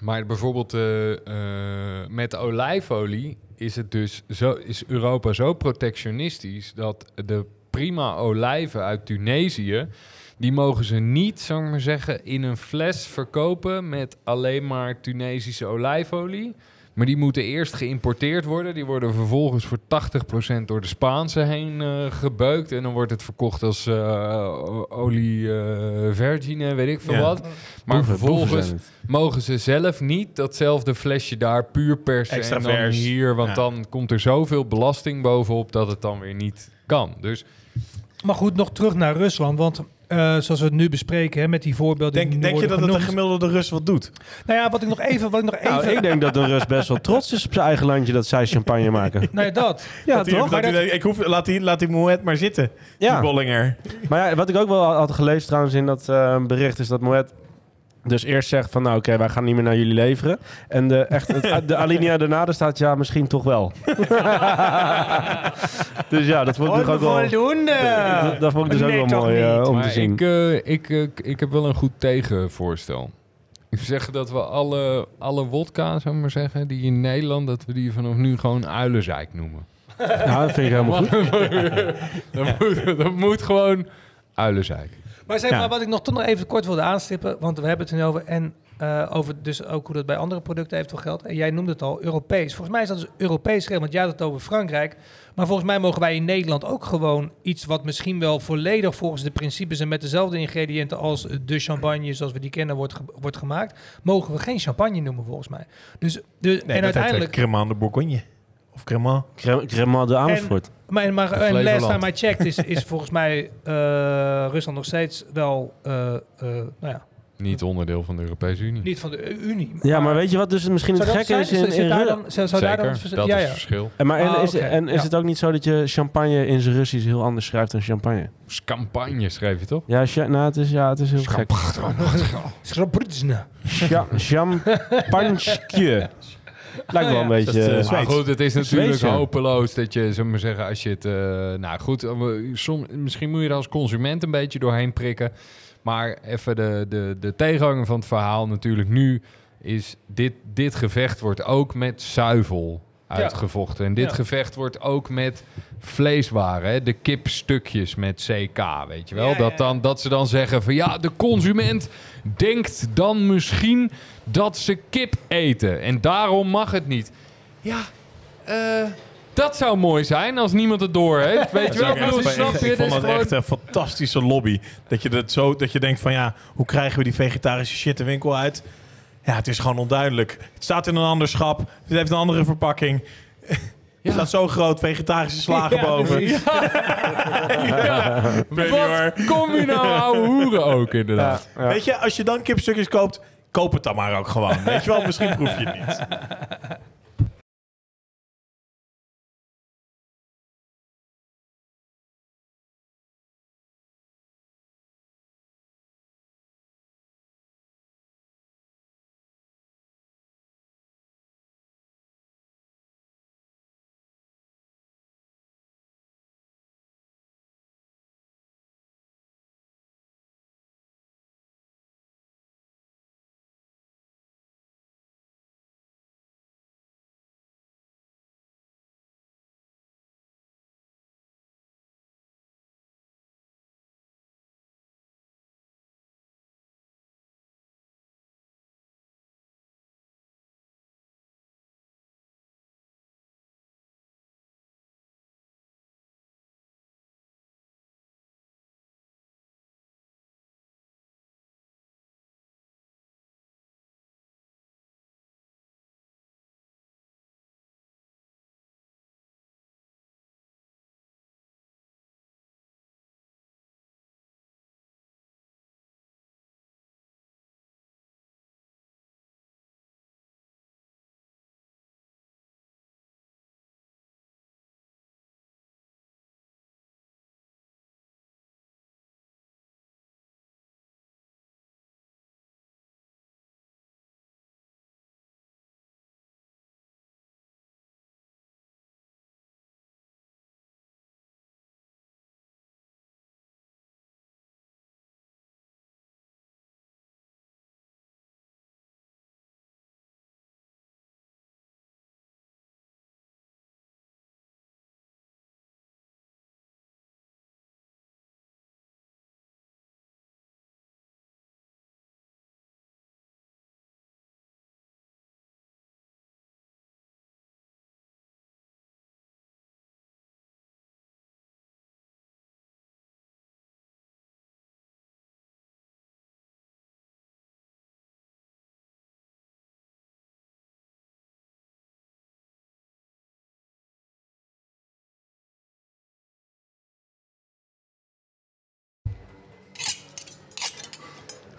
Maar bijvoorbeeld eh, eh, met olijfolie is het dus zo, is Europa zo protectionistisch dat de prima olijven uit Tunesië. Die mogen ze niet, zou ik maar zeggen, in een fles verkopen met alleen maar Tunesische olijfolie. Maar die moeten eerst geïmporteerd worden. Die worden vervolgens voor 80% door de Spaanse heen eh, gebeukt. En dan wordt het verkocht als eh, o- olie eh, vergine, weet ik veel Ja. wat. Maar Boeven- vervolgens mogen ze zelf niet datzelfde flesje daar puur persen Extra en dan vers. hier. Want Ja. dan komt er zoveel belasting bovenop dat het dan weer niet kan. Dus Maar goed, nog terug naar Rusland. Want eh, zoals we het nu bespreken, hè, met die voorbeelden die Denk, denk je dat het de gemiddelde Rus wat doet? Nou ja, wat ik nog even... Wat ik nog even Nou, ik denk dat de Rus best wel trots is op zijn eigen landje dat zij champagne maken. Nou ja, dat. Ja, Dat hij- toch? dat hij- ik hoef, laat die, laat die Moet maar zitten, die Ja. Bollinger. Maar ja, wat ik ook wel had gelezen trouwens in dat eh, bericht is dat Moet dus eerst zegt van nou oké, wij gaan niet meer naar jullie leveren. En de, echt, het, de alinea daarna er staat ja, misschien toch wel. dus ja, dat vond ik toch ook wel... Dat, dat vond ik dus ook wel mooi eh, om te zien. ik, eh, ik, eh, ik heb wel een goed tegenvoorstel. Ik zeggen dat we alle, alle wodka, zou ik maar zeggen, die in Nederland, dat we die vanaf nu gewoon uilenzeik noemen. Ja, dat vind ik helemaal goed. dat, moet, dat moet gewoon uilenzeik. Maar zeg Ja. maar, wat ik nog toch nog even kort wilde aanstippen, want we hebben het nu over en eh, over dus ook hoe dat bij andere producten eventueel geldt. En jij noemde het al, Europees. Volgens mij is dat dus Europees regel, want jij had het over Frankrijk. Maar volgens mij mogen wij in Nederland ook gewoon iets wat misschien wel volledig volgens de principes en met dezelfde ingrediënten als de champagne zoals we die kennen wordt, ge- wordt gemaakt, mogen we geen champagne noemen volgens mij. Dus, de, en uiteindelijk... Cremant de Bourgogne. Of Cremant. Crem- Cremant de Amersfoort. Maar, maar en last time I checked is, is volgens mij eh, Rusland nog steeds wel, eh, eh, nou ja, Niet onderdeel van de Europese Unie. niet van de Unie. Ja, maar weet je wat dus misschien het gekke is? zijn? In, Zit in daar Ru- dan, zou, zou daar dan vers- dat ja, is ja. het verschil. En, maar, en Ah, is, en is ja. het ook niet zo dat je champagne in zijn Russisch heel anders schrijft dan champagne? Campagne schreef je toch? Ja, nou, het, is, ja het is heel gek. Schrabritsne. Cha- Champagne. Lijkt wel een beetje... eh, Maar Zweeds. goed, het is natuurlijk Zweeds, hopeloos dat je, zullen we maar zeggen, als je het... eh, nou goed, eh, som, misschien moet je er als consument een beetje doorheen prikken. Maar even de, de, de tegenhanger van het verhaal natuurlijk nu is... Dit, dit gevecht wordt ook met zuivel uitgevochten. En dit Ja. gevecht wordt ook met vleeswaren. Hè? De kipstukjes met CK, weet je wel? Ja, ja, Dat, dan, dat ze dan zeggen van... Ja, de consument denkt dan misschien dat ze kip eten. En daarom mag het niet. Ja, eh, dat zou mooi zijn als niemand het door heeft. Weet je wel? Dat is ook Ik bedoel, echt- snap ik, je? ik Het vond is dat gewoon- echt een fantastische lobby. Dat je, dat, zo, dat je denkt van ja, hoe krijgen we die vegetarische shit de winkel uit? Ja, het is gewoon onduidelijk. Het staat in een ander schap. Het heeft een andere verpakking. Er staat zo groot vegetarische slagen Ja, boven. hoor. Wat kom je nou ouwe hoeren ook inderdaad? Ja. Weet je, als je dan kipstukjes koopt, koop het dan maar ook gewoon. Weet je wel, misschien proef je het niet.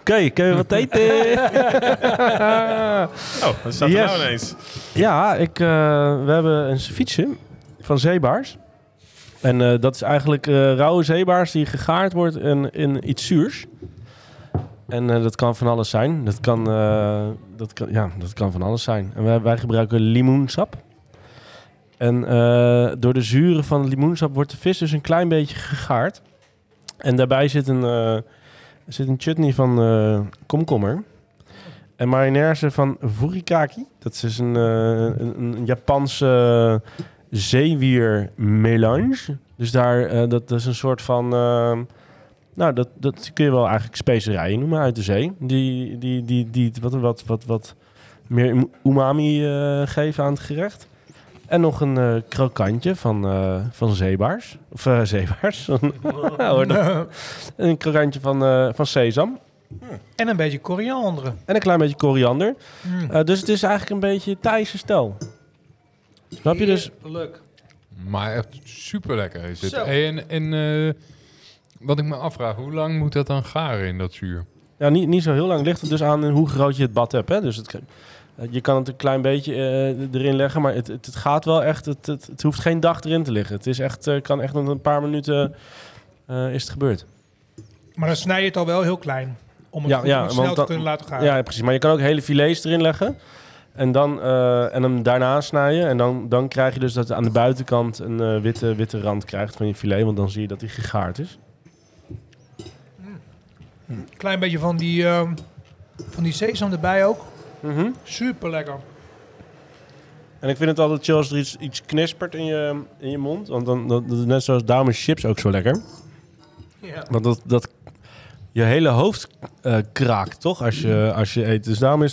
Oké, kun je wat eten? Oh, dat staat er Yes. nou ineens. ja, ik, eh, we hebben een ceviche van zeebaars. En eh, dat is eigenlijk eh, rauwe zeebaars die gegaard wordt in, in iets zuurs. En dat kan van alles zijn. Dat kan, dat kan, ja, dat kan van alles zijn. En wij, wij gebruiken limoensap. En door de zuren van het limoensap wordt de vis dus een klein beetje gegaard. En daarbij zit een, eh, zit een chutney van eh, komkommer. En mayonaise van furikake. Dat is een, eh, een, een Japanse zeewier melange. Dus daar, eh, dat, dat is een soort van... nou, dat, dat kun je wel eigenlijk specerijen noemen uit de zee. Die, die, die, die wat, wat, wat, wat meer umami eh, geven aan het gerecht. En nog een eh, krokantje van, eh, van zeebaars. Of eh, zeebaars. Hoor dat. een krokantje van, eh, van sesam. En een beetje koriander. En een klein beetje koriander. Mm. Eh, dus het is eigenlijk een beetje Thaise stijl. Snap je dus? Leuk. Maar echt super lekker is het. Hey, en en eh, wat ik me afvraag, hoe lang moet dat dan garen in dat zuur? Ja, niet, niet zo heel lang. Ligt het dus aan hoe groot je het bad hebt. Hè? Dus het, je kan het een klein beetje eh, erin leggen, maar het, het, het gaat wel echt. Het, het, het hoeft geen dag erin te liggen. Het is echt, eh, kan echt een paar minuten eh, is het gebeurd. Maar dan snij je het al wel heel klein. Om het, Ja, ja, om het want snel te kunnen laten gaan. Ja, precies. Maar je kan ook hele filets erin leggen. En, dan, eh, en hem daarna snijden. En dan, dan krijg je dus dat aan de buitenkant een eh, witte, witte rand krijgt van je filet. Want dan zie je dat hij gegaard is. Klein beetje van die, ehm, van die sesam erbij ook. Super lekker. En ik vind het altijd chill als er iets, iets knispert in je, in je mond. Want dan, dat, dat is net zoals daarom is chips ook zo lekker. Ja. Want dat, dat je hele hoofd eh, kraakt, toch? Als je, als je eet. Dus daarom is,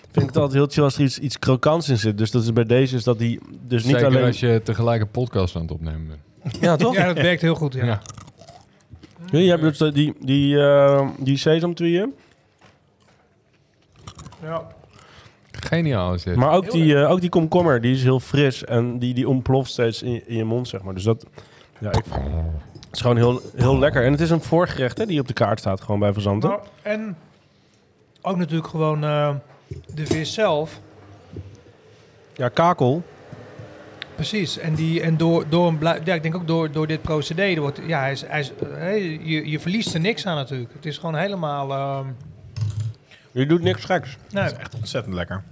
vind ik het altijd heel chill als er iets, iets krokants in zit. Dus dat is bij deze is dat die dus niet Zeker alleen... als je tegelijk een podcast aan het opnemen bent. Ja, toch? Ja, dat werkt heel goed. Ja. Ja. Ja, je hebt dus eh, die, die, eh die sesamtweeën. Ja. Geniaal is dit. Maar ook die, eh, ook die komkommer, die is heel fris. En die, die ontploft steeds in, je- in je mond, zeg maar. Dus dat... Ja, ik, het is gewoon heel, heel lekker. En het is een voorgerecht hè, die op de kaart staat, gewoon bij Verzanten. Nou, en ook natuurlijk gewoon eh, de vis zelf. Ja, kakel. Precies. En, die, en door, door een ja, ik denk ook door, door dit procedé, er wordt, ja, hij is, hij is, eh, hey, je, je verliest er niks aan natuurlijk. Het is gewoon helemaal... ehm, Je doet niks geks. nee, Dat is echt ontzettend lekker.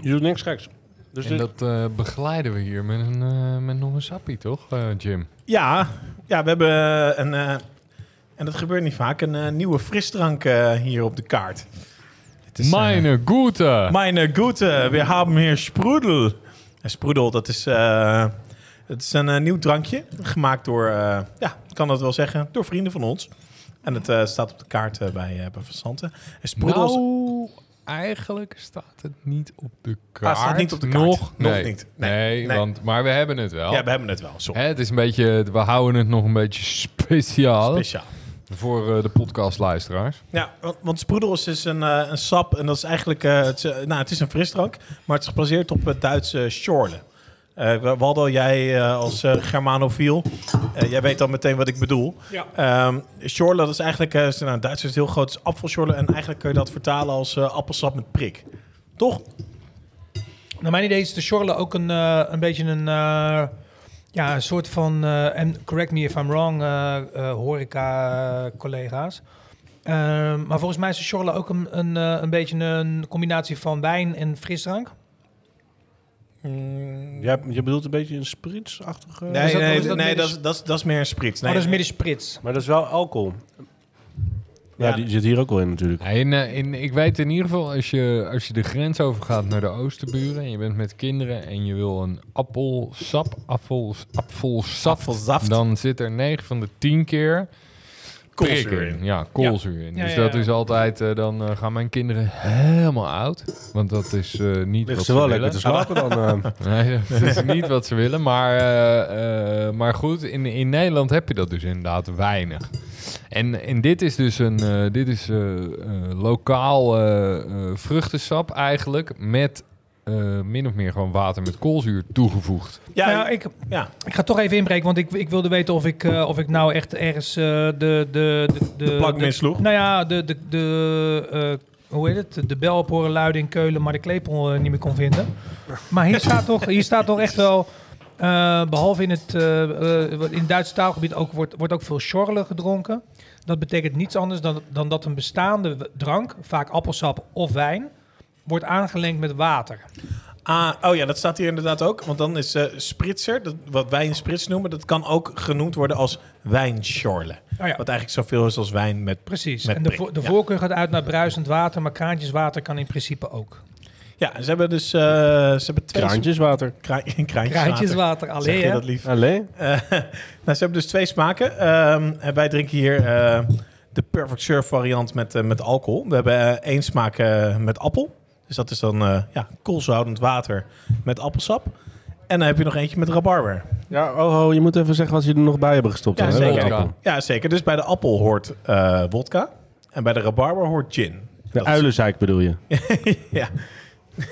Je doet niks geks. Dus en dit- dat eh, begeleiden we hier met, een, eh, met nog een sappie, toch, eh, Jim? Ja, ja, we hebben een... eh, en dat gebeurt niet vaak, een nieuwe frisdrank eh, hier op de kaart. Het is, Meine Gute! Meine Gute, we hebben hier Sprudel. En Sprudel, dat is, eh, het is een nieuw drankje. Gemaakt door, eh, ja, ik kan dat wel zeggen, door vrienden van ons. En het eh, staat op de kaart eh, bij, uh, bij. En Sprudel is- Nou, eigenlijk staat het niet op de kaart. Ah, staat niet op de kaart. Nog, niet. Nee, Nee, nee. Want, maar we hebben het wel. Ja, we hebben het wel. Hè, het is een beetje, we houden het nog een beetje speciaal Speciaal. voor eh, de podcastluisteraars. Ja, want, want Sprudel is een, een sap en dat is eigenlijk, het, is, nou, het is een frisdrank, maar het is gebaseerd op het Duitse Schorle. Eh Waldo, jij als Germanofiel, eh, jij weet dan meteen wat ik bedoel. Ja. Ehm Schorle, dat is eigenlijk, eh, nou, Duits is het heel groot, is apfelschorle en eigenlijk kun je dat vertalen als eh, appelsap met prik. Toch? Naar mijn idee is de Schorle ook een, een beetje een, ja, een soort van, en correct me if I'm wrong, horeca-collega's. Ehm, maar volgens mij is de Schorle ook een, een, een beetje een combinatie van wijn en frisdrank. Ja, je bedoelt een beetje een spritsachtige... Nee, Is dat- nee, is dat nee meer dat, is, dat, is, dat is meer een sprits. Nee, oh, dat is meer de sprits. Maar dat is wel alcohol. Ja, Ja. die zit hier ook wel in natuurlijk. In, eh, in, ik weet in ieder geval, als je, als je de grens overgaat naar de Oosterburen... en je bent met kinderen en je wil een appelsap, appel, appelsap... Appelsaft. dan zit er 9 van de 10 keer Koolzuur in. Ja, koolzuur in. Ja, dus ja, dat ja. is altijd, eh, dan eh, gaan mijn kinderen helemaal oud. Want dat is eh, niet Ligt wat ze ze wel willen. lekker te slapen dan. eh. Nee, dat is niet wat ze willen. Maar, eh, eh, maar goed, in, in Nederland heb je dat dus inderdaad weinig. En, en dit is dus een eh, dit is, eh, eh, lokaal vruchtensap eigenlijk met eh, min of meer gewoon water met koolzuur toegevoegd. Ja, Nou ja, ik, ja. ik ga toch even inbreken, want ik, ik wilde weten of ik, eh, of ik nou echt ergens eh, de, de, de, de, De plank de- missloeg? Nou ja, de, de, de, eh, hoe heet het? De bel op horen luiden in Keulen, maar de klepel eh, niet meer kon vinden. Maar hier staat toch, hier staat toch echt wel, eh, behalve in het, eh, eh, in het Duitse taalgebied ook, wordt, wordt ook veel schorle gedronken. Dat betekent niets anders dan, dan dat een bestaande drank, vaak appelsap of wijn, wordt aangelengd met water. Ah, oh ja, dat staat hier inderdaad ook. Want dan is eh spritzer, dat, wat wij een sprits noemen, dat kan ook genoemd worden als wijnschorle. Oh ja. Wat eigenlijk zoveel is als wijn met... Precies. Met en de, vo- de ja. voorkeur gaat uit naar bruisend water, maar kraantjeswater kan in principe ook. Ja, ze hebben dus eh, ze hebben twee... Kraantjeswater. Kra kraantjeswater. Kraantjeswater, Zeg alleen je dat lief? Allee? Eh, nou, ze hebben dus twee smaken. Ehm, en wij drinken hier eh, de Perfect Surf variant met, met alcohol. We hebben één smaak met appel. Dus dat is dan eh ja, koolzoutend water met appelsap. En dan heb je nog eentje met rabarber. Ja, oh, oh, je moet even zeggen wat ze er nog bij hebben gestopt. Ja, hè? zeker. Ja, zeker. Dus bij de appel hoort eh wodka. En bij de rabarber hoort gin. De Dat is- uilenzeik bedoel je? ja.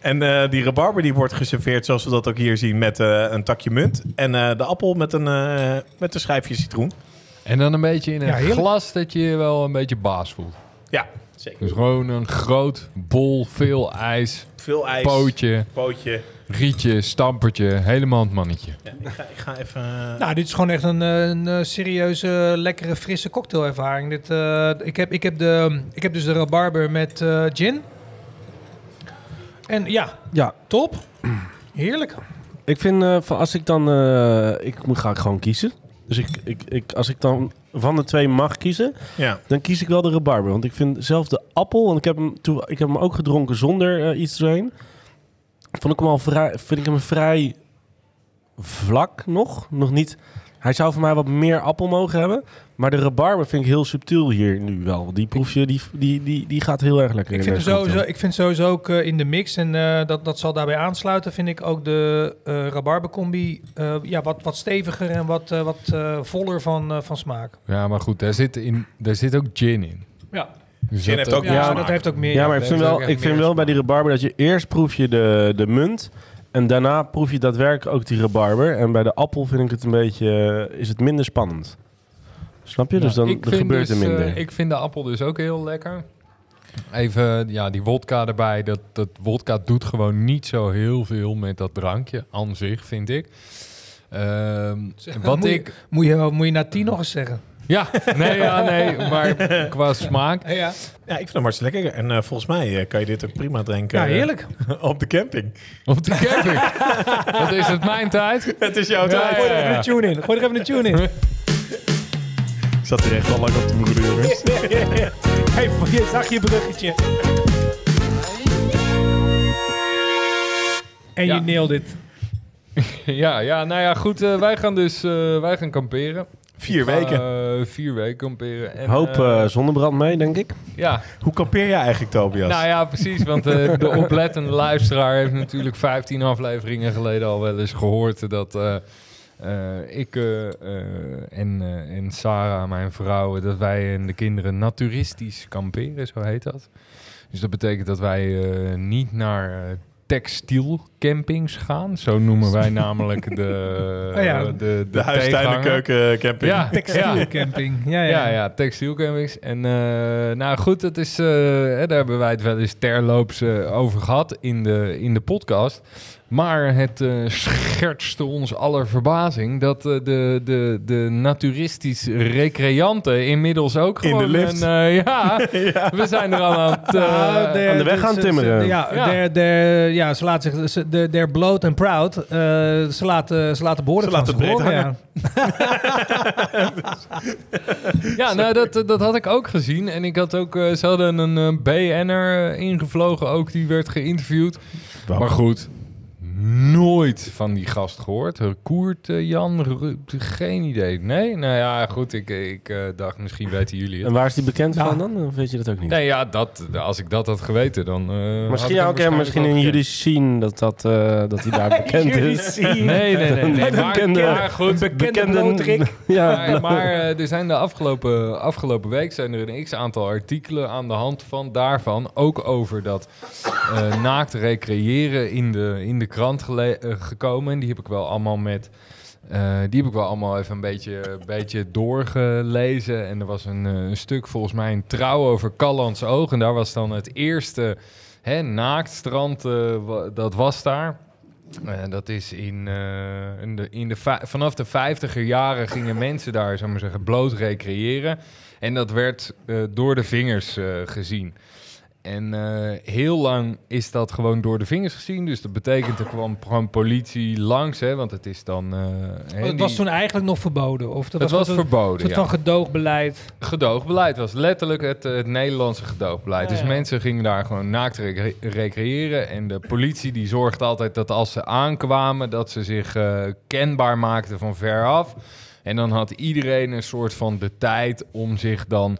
en eh, die rabarber die wordt geserveerd zoals we dat ook hier zien met eh, een takje munt. En eh, de appel met een, eh, met een schijfje citroen. En dan een beetje in een Ja, glas dat je je wel een beetje baas voelt. Ja, zeker. Dus gewoon een groot bol, veel ijs, Veel ijs. pootje, Pootje. rietje, stampertje, helemaal het mannetje. Ja, ik, ga, ik ga even... eh, Nou, dit is gewoon echt een, eh, een eh, serieuze, lekkere, frisse cocktailervaring. Dit, eh, ik, heb, ik, heb de, ik heb dus de rabarber met eh, gin. En ja, Ja, top. Heerlijk. ik vind eh, van als ik dan... eh, ik moet ga gewoon kiezen. Dus ik, ik, ik, als ik dan van de twee mag kiezen, ja. dan kies ik wel de rabarber. Want ik vind zelf de appel, want ik heb hem, toen, ik heb hem ook gedronken zonder eh, iets doorheen. Vond ik hem al vrij, vind ik hem vrij vlak nog. Nog niet. Hij zou voor mij wat meer appel mogen hebben. Maar de rabarber vind ik heel subtiel hier nu wel. Die proefje, die, die, die, die gaat heel erg lekker Ik in vind, sowieso, ik vind sowieso ook eh, in de mix, en eh, dat, dat zal daarbij aansluiten, vind ik ook de eh rabarbercombi eh, ja, wat, wat steviger en wat, eh, wat voller van, eh, van smaak. Ja, maar goed, daar zit, in, daar zit ook gin in. Ja, Dus Gin dat, heeft ook ja, dat heeft ook meer. Ja, maar ik vind wel, ik vind wel bij die rabarber dat je eerst proef je de, de munt. En daarna proef je daadwerkelijk ook die rabarber. En bij de appel vind ik het een beetje, is het minder spannend. Snap je? dus dan ik er vind gebeurt dus, er minder. eh, ik vind de appel dus ook heel lekker. Even, ja, die wodka erbij. Dat, dat wodka doet gewoon niet zo heel veel met dat drankje aan zich, vind ik. Ehm, wat moet, ik... je, moet, je, moet je na tien nog eens zeggen. Ja, nee, ja, nee, maar qua smaak... Ja, ja. ja, ik vind hem hartstikke lekker. En eh, volgens mij eh, kan je dit ook prima drinken ja eh, heerlijk. op de camping. Op de camping. Wat is het mijn tijd? Het is jouw Ja, tijd. Gooi er even een tune in. Gooi er even een tune in. Ik zat hier echt al lang op te broeden, jongens. Hey, je zag je bruggetje. En Ja. je nailed it. Ja, ja, nou ja, goed. eh, wij gaan dus eh, wij gaan kamperen. Vier weken. eh, vier weken kamperen. En, Hoop eh, eh, zonnebrand mee, denk ik. ja, Hoe kampeer jij eigenlijk, Tobias? nou ja, precies. Want eh, de oplettende luisteraar heeft natuurlijk 15 afleveringen geleden al wel eens gehoord dat eh, eh, ik eh, eh, en, eh, en Sarah, mijn vrouw, dat wij en de kinderen naturistisch kamperen, zo heet dat. Dus dat betekent dat wij eh, niet naar textielcampings gaan. Zo noemen wij namelijk de, Oh ja. de, de, de keukencamping. Ja, ja. Textielcamping. Ja, ja. Ja, ja, textielcampings. En eh, nou goed, dat is, eh, hè, daar hebben wij het wel eens terloops eh, over gehad in de, in de podcast. Maar het eh, schertste ons aller verbazing dat eh, de, de, de naturistisch recreanten inmiddels ook In de gewoon... lift. een, eh, ja, we zijn er al aan het... Ja, de- aan de weg de- gaan timmeren. Ja, Ja. der- der- ja, ze laten zich, ze, de- they're bloot and proud. Eh, ze laten, ze laten behoorlijk Ze van laten breed horen, hangen. Ja, nou, dat, dat had ik ook gezien. En ik had ook, eh, ze hadden een eh, BN'er ingevlogen ook, die werd geïnterviewd. Maar goed, nooit van die gast gehoord. Koert eh, Jan, Ru- geen idee. Nee, nou ja, goed. Ik, ik eh, dacht, misschien weten jullie het. En waar is die bekend Ja. van dan? Of weet je dat ook niet? Nee, ja, dat, als ik dat had geweten, dan. eh, had misschien ook waarschijnlijk misschien in jullie zien dat, dat, eh, dat hij daar bekend is. Nee, nee, nee. nee. Maar, bekende- maar goed, bekende blootrik. ja, Maar, maar eh, er zijn de afgelopen, afgelopen week zijn er een x-aantal artikelen aan de hand van daarvan. Ook over dat eh, naakt recreëren in de, in de krant eh, gekomen. En die heb ik wel allemaal met... eh, die heb ik wel allemaal even een beetje, beetje doorgelezen. En er was een, eh, een stuk, volgens mij, een trouw over Callands Oog. En daar was dan het eerste hè, naaktstrand, dat was daar. Dat is in, in de, in de va- vanaf de vijftiger jaren gingen mensen daar, zou maar zeggen, bloot recreëren. En dat werd door de vingers gezien. En eh, heel lang is dat gewoon door de vingers gezien. Dus dat betekent er kwam gewoon politie langs, hè, want het is dan. eh, hè, het die- was toen eigenlijk nog verboden. Of dat het was een verboden. soort ja. van gedoogbeleid. Gedoogbeleid was letterlijk het, het Nederlandse gedoogbeleid. Ja, dus ja. mensen gingen daar gewoon naakt recre- recreëren. En de politie die zorgde altijd dat als ze aankwamen... dat ze zich eh, kenbaar maakten van veraf. En dan had iedereen een soort van de tijd om zich dan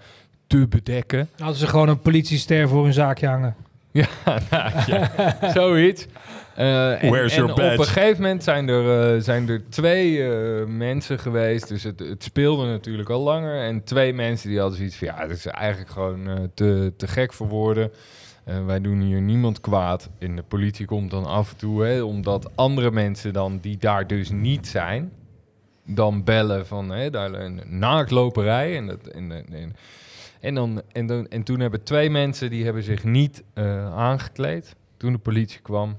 te bedekken. Hadden ze gewoon een politiester voor hun zaakje hangen. Ja, nou, ja, zoiets. Eh, en Where's en your badge? op een gegeven moment zijn er, eh, zijn er twee eh, mensen geweest. Dus het, het speelde natuurlijk al langer. En twee mensen die hadden zoiets van... Ja, het is eigenlijk gewoon te, te gek voor woorden. Wij doen hier niemand kwaad. En de politie komt dan af en toe... Hè, omdat andere mensen dan, die daar dus niet zijn... dan bellen van hè, daar een naaktloperij. En, dat, en, en, en, dan, en, dan, en toen hebben twee mensen... die hebben zich niet eh, aangekleed... toen de politie kwam.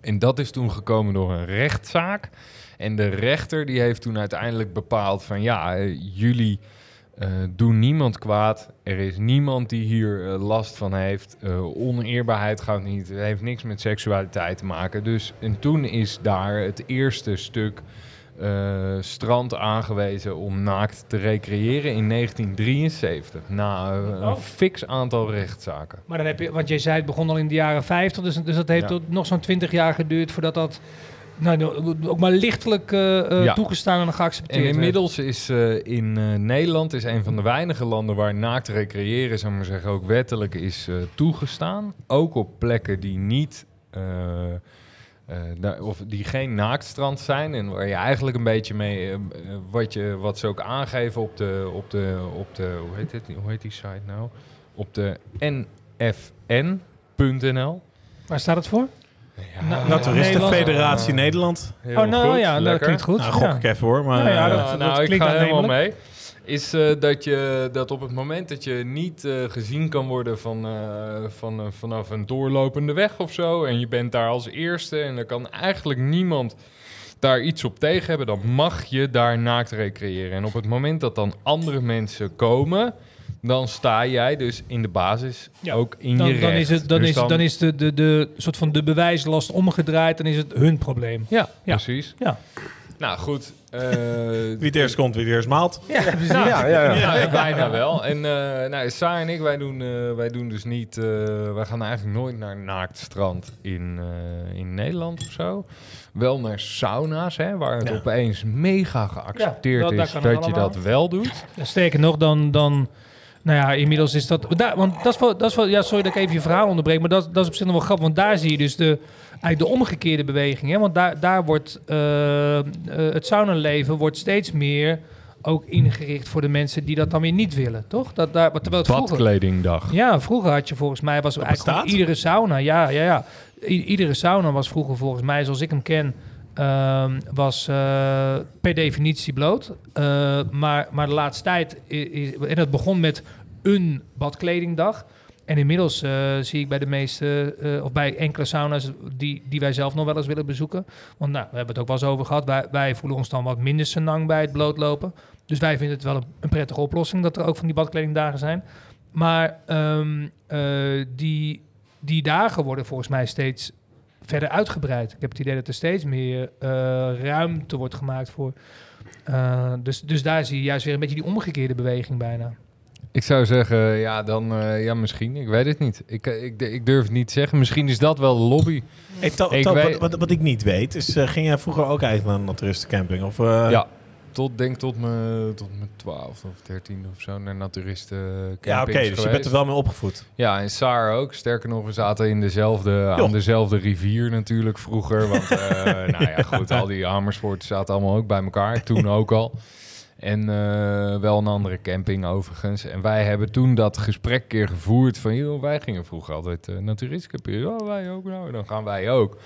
En dat is toen gekomen door een rechtszaak. En de rechter die heeft toen uiteindelijk bepaald van ja, eh, jullie eh, doen niemand kwaad. Er is niemand die hier last van heeft. Oneerbaarheid gaat niet. Het heeft niks met seksualiteit te maken. Dus en toen is daar het eerste stuk eh, strand aangewezen om naakt te recreëren in 1973. Na eh, een Oh. fix aantal rechtszaken. Maar dan heb je, want jij zei het begon al in de jaren 50, dus, dus dat heeft Ja. tot nog zo'n 20 jaar geduurd voordat dat nou, ook maar lichtelijk eh, Ja. toegestaan en geaccepteerd En werd. inmiddels is in Nederland is een van de weinige landen waar naakt recreëren, zou ik maar zeggen, ook wettelijk is toegestaan. Ook op plekken die niet. Eh, daar, of die geen naaktstrand zijn en waar je eigenlijk een beetje mee, eh, wat, je, wat ze ook aangeven op de, op de, op de hoe heet het, hoe heet die site nou? Op de nfn.nl. Waar staat het voor? Ja, Nou, Naturistenfederatie Nederland. heel oh, nou goed, ja, dat lekker. klinkt goed. Nou, gok ja. ik even hoor. Maar, Nou ja, eh, dat- nou, ik klinkt ga helemaal aannemelijk. mee. Is eh, dat, je, dat op het moment dat je niet eh, gezien kan worden van, eh, van, vanaf een doorlopende weg of zo. En je bent daar als eerste en er kan eigenlijk niemand daar iets op tegen hebben. Dan mag je daar naakt recreëren. En op het moment dat dan andere mensen komen. Dan sta jij dus in de basis Ja, ook in Dan, je dan recht. is, het, dan Dus is, dan is de, de, de soort van de bewijslast omgedraaid, dan is het hun probleem. Ja, Ja. precies. Ja. Nou goed. eh, wie het eerst komt, wie het eerst maalt. Ja, precies. ja, ja, ja. Ja, bijna wel. En eh nou, Saar en ik, wij doen, eh, wij doen dus niet... eh, wij gaan eigenlijk nooit naar naaktstrand in, eh, in Nederland of zo. Wel naar sauna's, hè, waar het Ja. opeens mega geaccepteerd Ja, dat- daar is dat je allemaal. dat wel doet. Ja, Sterker nog, dan, dan... Nou ja, inmiddels is dat... Daar, want dat is wel... Dat is wel ja, sorry dat ik even je verhaal onderbreek, maar dat, dat is op zich nog wel grappig. Want daar zie je dus de, eigenlijk de omgekeerde beweging. Hè? Want daar, daar wordt... eh, het saunaleven wordt steeds meer ook ingericht voor de mensen die dat dan weer niet willen, toch? Dat, daar, terwijl het vroeger... Badkledingdag. Ja, vroeger had je volgens mij was eigenlijk iedere sauna. Ja, ja, ja. I- iedere sauna was vroeger volgens mij, zoals ik hem ken, ehm, was eh, per definitie bloot. Eh, maar, maar de laatste tijd is, en dat begon met een badkledingdag. En inmiddels eh, zie ik bij de meeste, of bij enkele sauna's die, die wij zelf nog wel eens willen bezoeken. Want nou, we hebben het ook wel eens over gehad. Wij, wij voelen ons dan wat minder senang bij het blootlopen. Dus wij vinden het wel een, prettige oplossing dat er ook van die badkledingdagen zijn. Maar ehm, eh, die, die dagen worden volgens mij steeds verder uitgebreid. Ik heb het idee dat er steeds meer eh, ruimte wordt gemaakt voor. eh, dus, dus daar zie je juist weer een beetje die omgekeerde beweging bijna. Ik zou zeggen, ja, dan eh, ja, misschien. Ik weet het niet. Ik, ik, ik durf het niet te zeggen. Misschien is dat wel de lobby. Hey, To- Ik weet- wat, wat, wat ik niet weet, is ging jij vroeger ook uit naar een naturistencamping? Of, eh, ja. Tot, denk tot mijn tot mijn 12 of 13 of zo naar naturisten Ja, oké, dus je bent er wel mee opgevoed. Ja, en Saar ook. Sterker nog, we zaten in dezelfde, aan dezelfde rivier natuurlijk vroeger. Want, eh, nou ja, goed, al die Amersfoort zaten allemaal ook bij elkaar. Toen ook al. En eh, wel een andere camping overigens. En wij hebben toen dat gesprek keer gevoerd van... joh, wij gingen vroeger altijd uh, naturisten camperen. Oh, wij ook. Nou, dan gaan wij ook.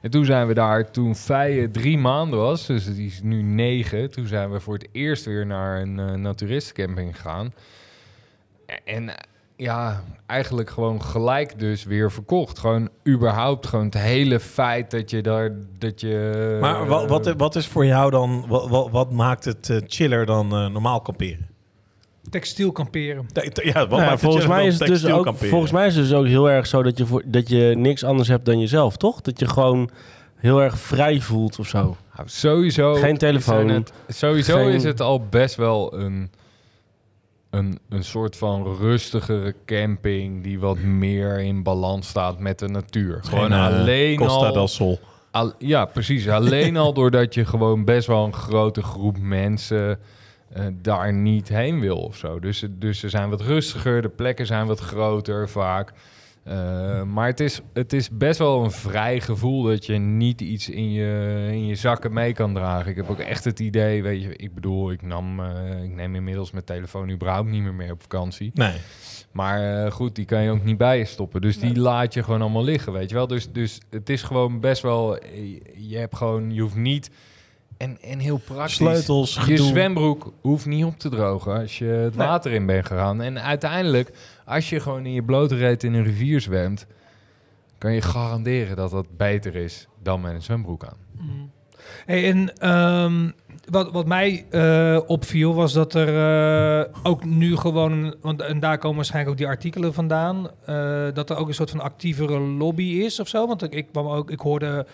En toen zijn we daar, toen Feije drie maanden was, dus die is nu negen... toen zijn we voor het eerst weer naar een uh, naturistencamping gegaan. En ja, eigenlijk gewoon gelijk dus weer verkocht. Gewoon überhaupt gewoon het hele feit dat je daar dat je. Maar wat, wat, wat is voor jou dan? Wat, wat, wat maakt het uh, chiller dan uh, normaal kamperen? Textiel kamperen. Ja, wat nou, volgens mij is het dus ook. Kamperen? Volgens mij is het dus ook heel erg zo dat je voor, dat je niks anders hebt dan jezelf, toch? Dat je gewoon heel erg vrij voelt of zo. Nou, sowieso. Geen telefoon. Het, sowieso geen... is het al best wel een een, een soort van rustigere camping die wat meer in balans staat met de natuur. Gewoon uh, alleen Costa al, del Sol. Al, ja, precies. Alleen al doordat je gewoon best wel een grote groep mensen uh, daar niet heen wil of zo. Dus, dus ze zijn wat rustiger, de plekken zijn wat groter vaak. Uh, maar het is, het is best wel een vrij gevoel dat je niet iets in je, in je zakken mee kan dragen. Ik heb ook echt het idee, weet je, ik bedoel, ik, nam, uh, ik neem inmiddels mijn telefoon überhaupt niet meer mee op vakantie. Nee. Maar uh, goed, die kan je ook niet bij je stoppen. Dus die nee. laat je gewoon allemaal liggen, weet je wel. Dus, dus het is gewoon best wel, je hebt gewoon, je hoeft niet... En, en heel praktisch. Sleutels, Je gedoe. zwembroek hoeft niet op te drogen als je het Nee. water in bent gegaan. En uiteindelijk, als je gewoon in je blote reet in een rivier zwemt, kan je garanderen dat dat beter is dan met een zwembroek aan. Hey, en ehm, wat, wat mij eh, opviel was dat er eh, ook nu gewoon, want en daar komen waarschijnlijk ook die artikelen vandaan, eh, dat er ook een soort van actievere lobby is of zo. Want ik, ik, kwam ook, ik hoorde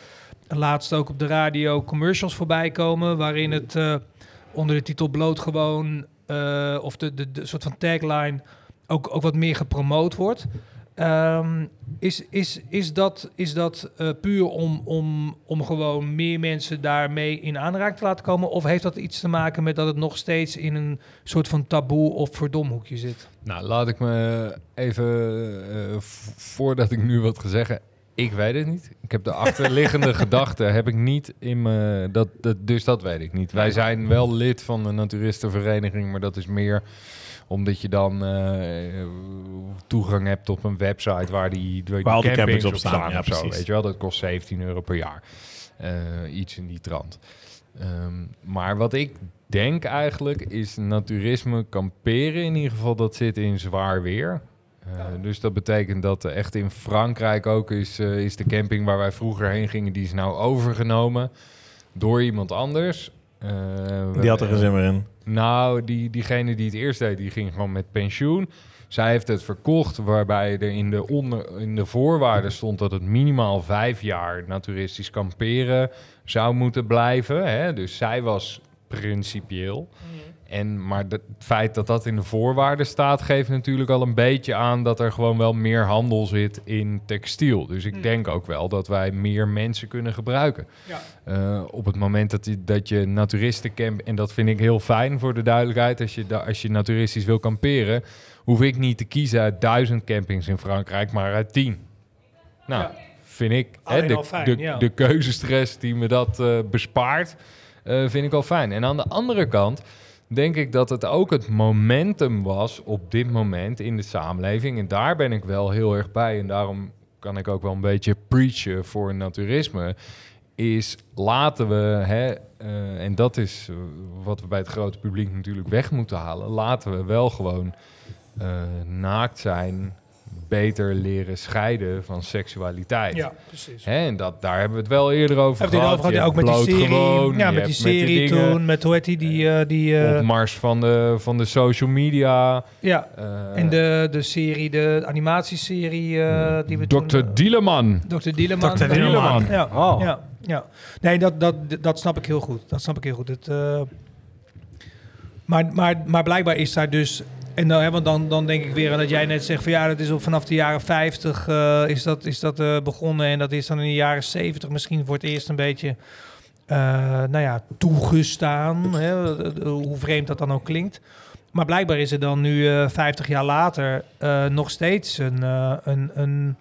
laatst ook op de radio commercials voorbij komen, waarin het eh, onder de titel bloot gewoon, eh, of de, de, de soort van tagline, ook, ook wat meer gepromoot wordt. Um, is, is, is dat, is dat uh, puur om, om, om gewoon meer mensen daarmee in aanraking te laten komen? Of heeft dat iets te maken met dat het nog steeds in een soort van taboe of verdomhoekje zit? Nou, laat ik me even, voordat ik nu wat ga zeggen, ik weet het niet. Ik heb de achterliggende gedachte heb ik niet in me, dat, dat, dus dat weet ik niet. Wij zijn wel lid van de naturistenvereniging, maar dat is meer omdat je dan uh, toegang hebt op een website waar die, die waar campings, campings op staan. Ja, of zo, weet je wel, dat kost 17 euro per jaar. Uh, iets in die trant. Um, maar wat ik denk eigenlijk is naturisme kamperen in ieder geval, dat zit in zwaar weer. Uh, ja. Dus dat betekent dat echt in Frankrijk ook is, uh, is de camping waar wij vroeger heen gingen, die is nou overgenomen door iemand anders. Uh, die had er geen zin meer in. Nou, die, diegene die het eerst deed, die ging gewoon met pensioen. Zij heeft het verkocht, waarbij er in de, onder, in de voorwaarden stond dat het minimaal vijf jaar naturistisch kamperen zou moeten blijven. Hè? Dus zij was principieel. Mm. En, maar het feit dat dat in de voorwaarden staat, geeft natuurlijk al een beetje aan dat er gewoon wel meer handel zit in textiel. Dus ik mm. denk ook wel dat wij meer mensen kunnen gebruiken. Ja. Uh, op het moment dat je, dat je naturistencamp, en dat vind ik heel fijn voor de duidelijkheid, als je, als je naturistisch wil kamperen, hoef ik niet te kiezen uit duizend campings in Frankrijk, maar uit tien. Nou, ja. vind ik hè, de, fijn, de, ja. de keuzestress die me dat uh, bespaart, uh, vind ik al fijn. En aan de andere kant denk ik dat het ook het momentum was op dit moment in de samenleving. En daar ben ik wel heel erg bij. En daarom kan ik ook wel een beetje preachen voor naturisme. Is laten we, hè, uh, en dat is uh, wat we bij het grote publiek natuurlijk weg moeten halen. Laten we wel gewoon uh, naakt zijn, beter leren scheiden van seksualiteit. Ja, precies. Hè, en dat, daar hebben we het wel eerder over gehad. over gehad, Je ook met die serie. gewoon, ja, met die serie dingen, toen, met hoe heet die, die, uh, die uh, Opmars van de, van de social media. ja, Uh, en de, de serie, de animatieserie uh, die we toen... Dr. Dieleman. Dr. Dieleman. Dr. Dieleman. Ja, Oh. ja, ja. Nee, dat, dat, dat snap ik heel goed. Dat snap ik heel goed. Het, uh, maar, maar, maar blijkbaar is daar dus En dan, hè, want dan, dan denk ik weer aan dat jij net zegt van ja, dat is vanaf de jaren 50 eh, is dat, is dat eh, begonnen. En dat is dan in de jaren 70 misschien voor het eerst een beetje eh, nou ja, toegestaan. Hè, hoe vreemd dat dan ook klinkt. Maar blijkbaar is er dan nu eh 50 jaar later nog steeds een, een, een.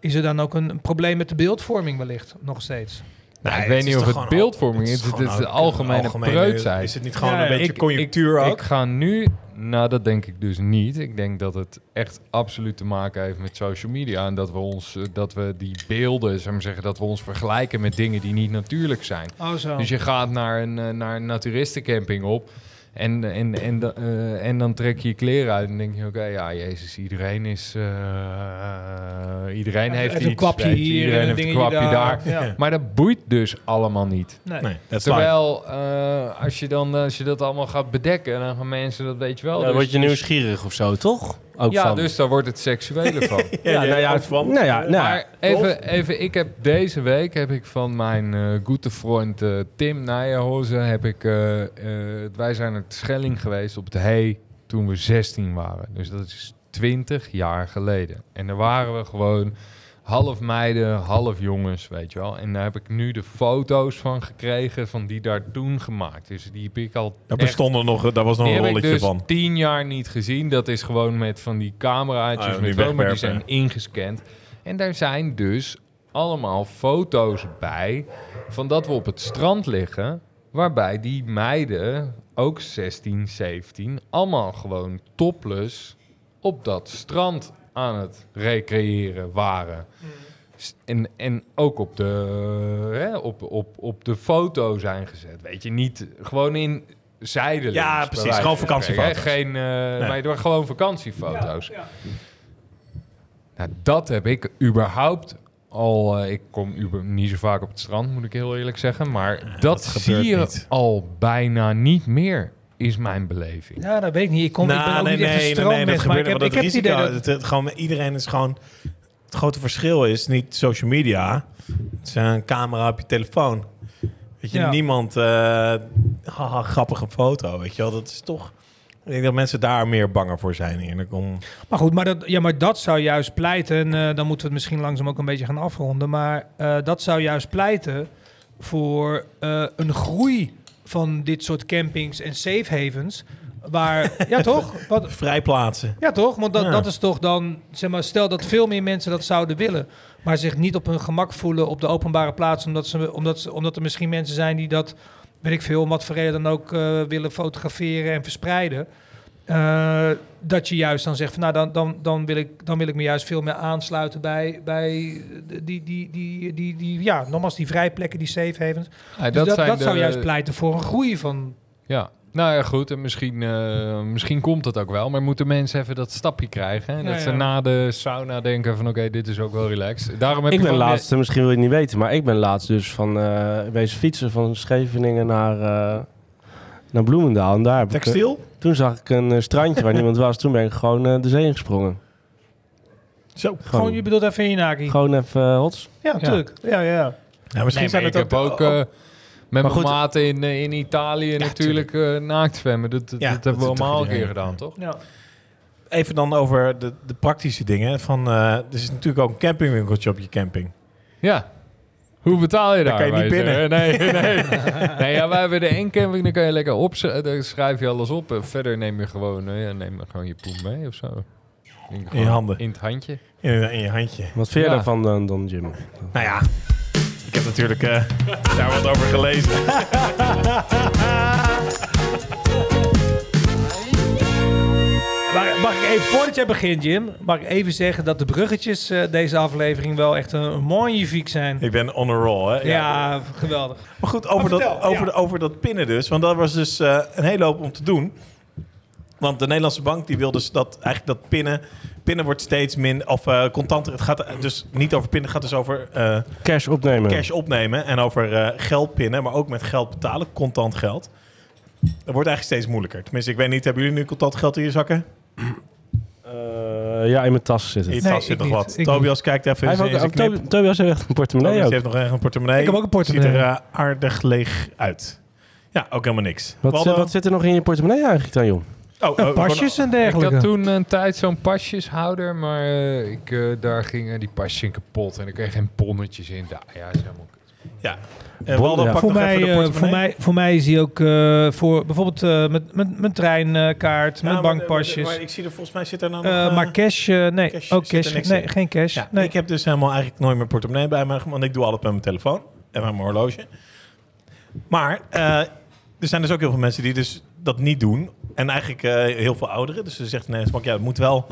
Is er dan ook een probleem met de beeldvorming wellicht? Nog steeds. Nou, Nee, ik weet niet of het beeldvorming het is. Het is de algemene, algemene- preutsheid. Is het niet gewoon Ja, een beetje Ik- conjunctuur ik, ook? Ik ga nu... Nou, dat denk ik dus niet. Ik denk dat het echt absoluut te maken heeft met social media. En dat we, ons, eh, dat we die beelden, zou maar zeggen, dat we ons vergelijken met dingen die niet natuurlijk zijn. Oh, zo. Dus je gaat naar een, eh, naar een naturistencamping op. En, en, en, eh, en dan trek je je kleren uit en denk je, oké, ja, jezus, iedereen is... eh, eh, iedereen heeft een iets, kwapje weet je, hier iedereen en een heeft een dingetje kwapje daar. daar. Ja. Maar dat boeit dus allemaal niet. Nee. Terwijl, eh, als, je dan, als je dat allemaal gaat bedekken, dan gaan mensen, dat weet je wel. Dan dus- word je dus- nieuwsgierig of zo, toch? Ook Ja, van. dus daar wordt het seksuele van. Ja, nou ja, van. nou ja, nou ja. Maar even, even, ik heb deze week heb ik van mijn eh goede vriend eh, Tim Nijenhozen heb ik, eh, eh, wij zijn naar Schelling geweest op de Hey toen we 16 waren. Dus dat is 20 jaar geleden. En daar waren we gewoon half meiden, half jongens, weet je wel. En daar heb ik nu de foto's van gekregen van die daar toen gemaakt. Dus die heb ik al Daar bestond er nog, daar was nog een heb ik rolletje dus van. tien jaar niet gezien. Dat is gewoon met van die cameraatjes Ah, met die wel, maar die zijn ingescand. En daar zijn dus allemaal foto's bij van dat we op het strand liggen. Waarbij die meiden, ook 16, 17, allemaal gewoon topless op dat strand aan het recreëren waren. S- En, en ook op de, hè, op, op, op de foto zijn gezet. Weet je, niet gewoon in zijdelings. Ja, precies, wijze gewoon vakantiefoto's. Geen, eh maar door gewoon vakantiefoto's. Nou, dat heb ik überhaupt al... eh, ik kom uber, niet zo vaak op het strand, moet ik heel eerlijk zeggen. Maar dat, dat zie je niet. al bijna niet meer, is mijn beleving. Ja, dat weet ik niet. Ik, kom, ik ben Nou, ook nee, niet echt een nee, nee, nee, dat strandmens, maar ik heb, ik Dat heb het idee risico, dat... het, het, gewoon, iedereen is gewoon... Het grote verschil is niet social media. Het is een camera op je telefoon. Weet je, Ja. niemand... eh haha, grappige foto, weet je wel. Dat is toch... Ik denk dat mensen daar meer banger voor zijn eerlijk om... Maar goed, maar dat, ja, maar dat zou juist pleiten... en eh, dan moeten we het misschien langzaam ook een beetje gaan afronden... maar eh, dat zou juist pleiten voor eh, een groei van dit soort campings en safe havens... Waar, ja toch? Wat, Vrijplaatsen. Ja, toch? Want dat, Ja. dat is toch dan, zeg maar, stel dat veel meer mensen dat zouden willen, maar zich niet op hun gemak voelen op de openbare plaats, omdat, ze, omdat, ze, omdat er misschien mensen zijn die dat, weet ik veel, om wat voor reden dan ook eh, willen fotograferen en verspreiden. Eh, dat je juist dan zegt van nou dan, dan, dan, wil ik, dan wil ik me juist veel meer aansluiten bij, bij die, die, die, die, die, die ja, nogmaals die vrijplekken, die safe havens. Ja, Dus dat dat, zou de- juist pleiten voor een groei van Ja, nou ja, goed. En misschien, eh, misschien komt dat ook wel. Maar moeten mensen even dat stapje krijgen? Hè? Dat Ja, ze ja. na de sauna denken van... oké, dit is ook wel relaxed. Daarom heb Ik ben van de- laatst, misschien wil je het niet weten, maar ik ben laatst dus van eh wezen fietsen van Scheveningen naar, eh, naar Bloemendaal. En daar heb ik, eh, Textiel? toen zag ik een eh, strandje waar niemand was. Toen ben ik gewoon eh, de zee ingesprongen. Zo. gewoon, je bedoelt even in je naki. Gewoon even hots. Ja, natuurlijk. Ja, ja, ja. Ja, misschien Nee, zijn het ik heb ook... oh, eh, met mijn maten in, in Italië natuurlijk eh naakt zwemmen. Dat, dat, Ja, dat dat hebben we allemaal een keer gedaan, toch? ja. Even dan over de, de praktische dingen. Van, eh, er is natuurlijk ook een campingwinkeltje op je camping. Ja. Hoe betaal je daar? kan je niet binnen. Nee, nee. nee ja, wij hebben de één camping, dan kan je lekker op, daar schrijf je alles op. En verder neem je gewoon, eh, ja, neem gewoon je poen mee of zo. In, je handen. In het handje. In, in je handje. Wat vind je Ja. daarvan dan, dan Jim? Nou ja, ik heb natuurlijk eh, daar wat over gelezen. Maar mag ik even, voordat jij begint, Jim, mag ik even zeggen dat de bruggetjes eh, deze aflevering wel echt een magnifiek zijn. Ik ben on a roll, hè? Ja, geweldig. Maar goed, over, Maar dat, over, ja. de- over dat pinnen dus. Want dat was dus eh, een hele hoop om te doen. Want de Nederlandse bank die wil dus dat eigenlijk dat pinnen... Pinnen wordt steeds min... Of eh contanter... Het gaat dus niet over pinnen. Het gaat dus over eh, Cash opnemen. cash opnemen. En over eh, geld pinnen. Maar ook met geld betalen. Contant geld. Dat wordt eigenlijk steeds moeilijker. Tenminste, ik weet niet. Hebben jullie nu contant geld in je zakken? Eh, ja, in mijn tas zit In je het. Nee, tas zit ik nog niet. wat. Ik Tobias kijkt even Hij in heeft zijn in oh, knip. Tobias heeft echt een portemonnee Tobias ook. heeft nog ergens een portemonnee. Ik heb ook een portemonnee. Ziet er eh, aardig leeg uit. Ja, ook helemaal niks. Wat, Waldo? wat zit er nog in je portemonnee eigenlijk dan, joh? Oh, En oh, pasjes en Ik dergelijke. had toen een tijd zo'n pasjeshouder, maar eh, ik, daar gingen die pasjes in kapot en ik kreeg geen ponnetjes in. Ja, ja, is helemaal. Ja. Waldo, voor, mij, eh, voor, mij, voor mij is hij ook eh, voor bijvoorbeeld eh, met, met mijn treinkaart, Ja, mijn maar- bankpasjes. Maar, maar ik zie er volgens mij zit er nou nog... Maar cash, eh, nee, cash ook zit cash. niks Nee, in. geen cash. ja, nee. Ik heb dus helemaal eigenlijk nooit mijn portemonnee bij me, want ik doe alles met mijn telefoon en met mijn horloge. Maar eh, er zijn dus ook heel veel mensen die dus dat niet doen. En eigenlijk eh, heel veel ouderen. Dus ze zegt nee, ja, het moet wel...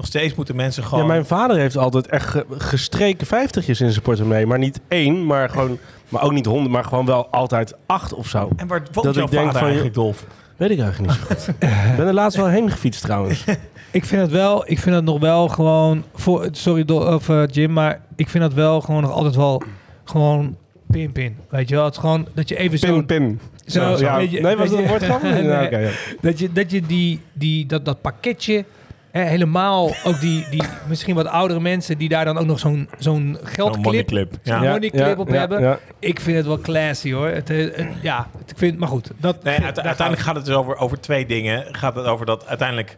Nog steeds moeten mensen gewoon... Ja, mijn vader heeft altijd echt ge- gestreken vijftigjes in zijn portemonnee. Maar niet één, maar, gewoon, maar ook niet honderd, maar gewoon wel altijd acht of zo. En waar woont dat jouw ik denk vader van, eigenlijk, Dolf? Weet ik eigenlijk niet zo goed. Ik ben er laatst wel heen gefietst trouwens. Ik vind het wel, ik vind het nog wel gewoon, voor, sorry of eh, Jim, maar ik vind het wel gewoon nog altijd wel gewoon pin pin. Weet je wel, het is gewoon dat je even zo, Pin, pin. zo, ja. je- nee, was dat een woordgrap? Nee. Ja, oké, ja. dat je dat je die die dat dat pakketje helemaal ook die die misschien wat oudere mensen die daar dan ook nog zo'n zo'n Zo'n geldclip moneyclip. Ja. Ja. moneyclip op hebben. Ja. Ik vind het wel classy hoor. Het, eh, het- ja, ik vind maar goed. Dat Nee, uite- uiteindelijk gaat het dus over, over twee dingen. Gaat het over dat uiteindelijk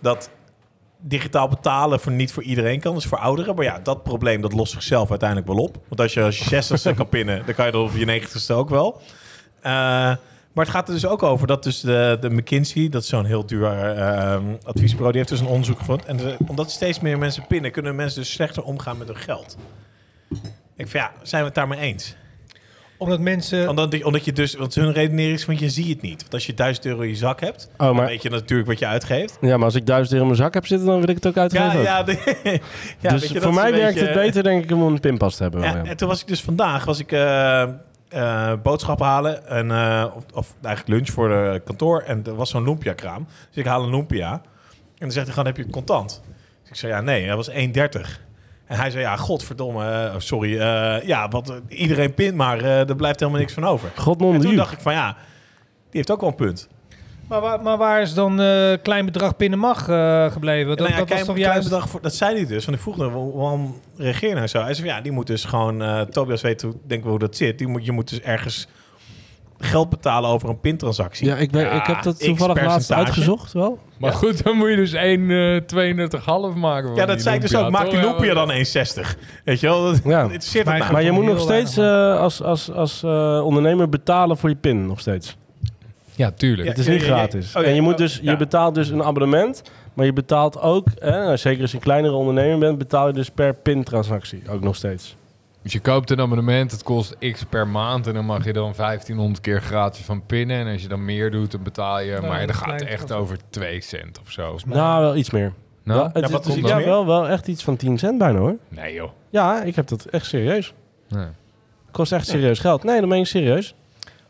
dat digitaal betalen voor niet voor iedereen kan, dus voor ouderen. Maar ja, dat probleem dat lost zichzelf uiteindelijk wel op. Want als je als je 60ste kan pinnen, dan kan je dat op je 90ste ook wel. Eh, maar het gaat er dus ook over dat dus de, de McKinsey, dat is zo'n heel duur eh, adviesbureau, die heeft dus een onderzoek gevonden. En de- omdat steeds meer mensen pinnen, kunnen mensen dus slechter omgaan met hun geld. Ik vind ja, zijn we het daarmee eens? omdat mensen Omdat, omdat je dus, want hun redenering is, want je ziet het niet. Want als je 1000 euro in je zak hebt, Oh, dan maar, weet je natuurlijk wat je uitgeeft. ja, maar als ik duizend euro in mijn zak heb zitten, dan wil ik het ook uitgeven. Ja, ja, de- ja dus weet je, dat voor mij werkt beetje- het beter, denk ik, om een pinpas te hebben. Ja. En toen was ik dus vandaag was ik eh, eh, boodschappen halen en eh, of, of eigenlijk lunch voor de kantoor en er was zo'n lumpia kraam. Dus ik haal een lumpia en dan zegt hij gewoon heb je contant? Dus ik zei ja nee, dat was 1,30. En hij zei ja godverdomme, eh, sorry, eh, ja wat iedereen pint maar er blijft helemaal niks van over. God En toen dacht ik van ja, die heeft ook wel een punt. Maar waar, maar waar is dan eh klein bedrag pinnen mag eh, gebleven? Dat, Nou ja, dat klein, was toch klein juist... bedrag voor, dat zei hij dus. Want ik vroeg hem, "Wa- waarom reageer je nou zo? Hij zei, van, ja, die moet dus gewoon... eh, Tobias weet hoe, denk ik hoe dat zit. Die moet, je moet dus ergens geld betalen over een pintransactie. Ja, ik, ben, ik heb dat toevallig laatst uitgezocht wel. Maar goed, dan moet je dus 1,32,5 maken. Ja, dat zei ik dus ook. Maak die loopia dan 1,60. Weet je wel? Dat Ja. interesseert Maar- het. Maar je moet nog steeds eh, als, als, als eh, ondernemer betalen voor je pin, nog steeds. Ja, tuurlijk. Ja, Het is ja, niet gratis. Oh, ja. En je, moet dus, Ja. je betaalt dus een abonnement, maar je betaalt ook, eh, zeker als je een kleinere ondernemer bent, betaal je dus per pintransactie ook nog steeds. Dus je koopt een abonnement, het kost x per maand en dan mag je dan 1500 keer gratis van pinnen. En als je dan meer doet, dan betaal je, Ja, maar dat dan gaat het echt over 2 cent of zo. Nou, wel iets meer. Nou, het Ja, wat is, iets ja, wel, wel echt iets van 10 cent bijna hoor. nee joh. Ja, ik heb dat echt serieus. Nee. Kost echt serieus geld. Nee, dan ben je serieus.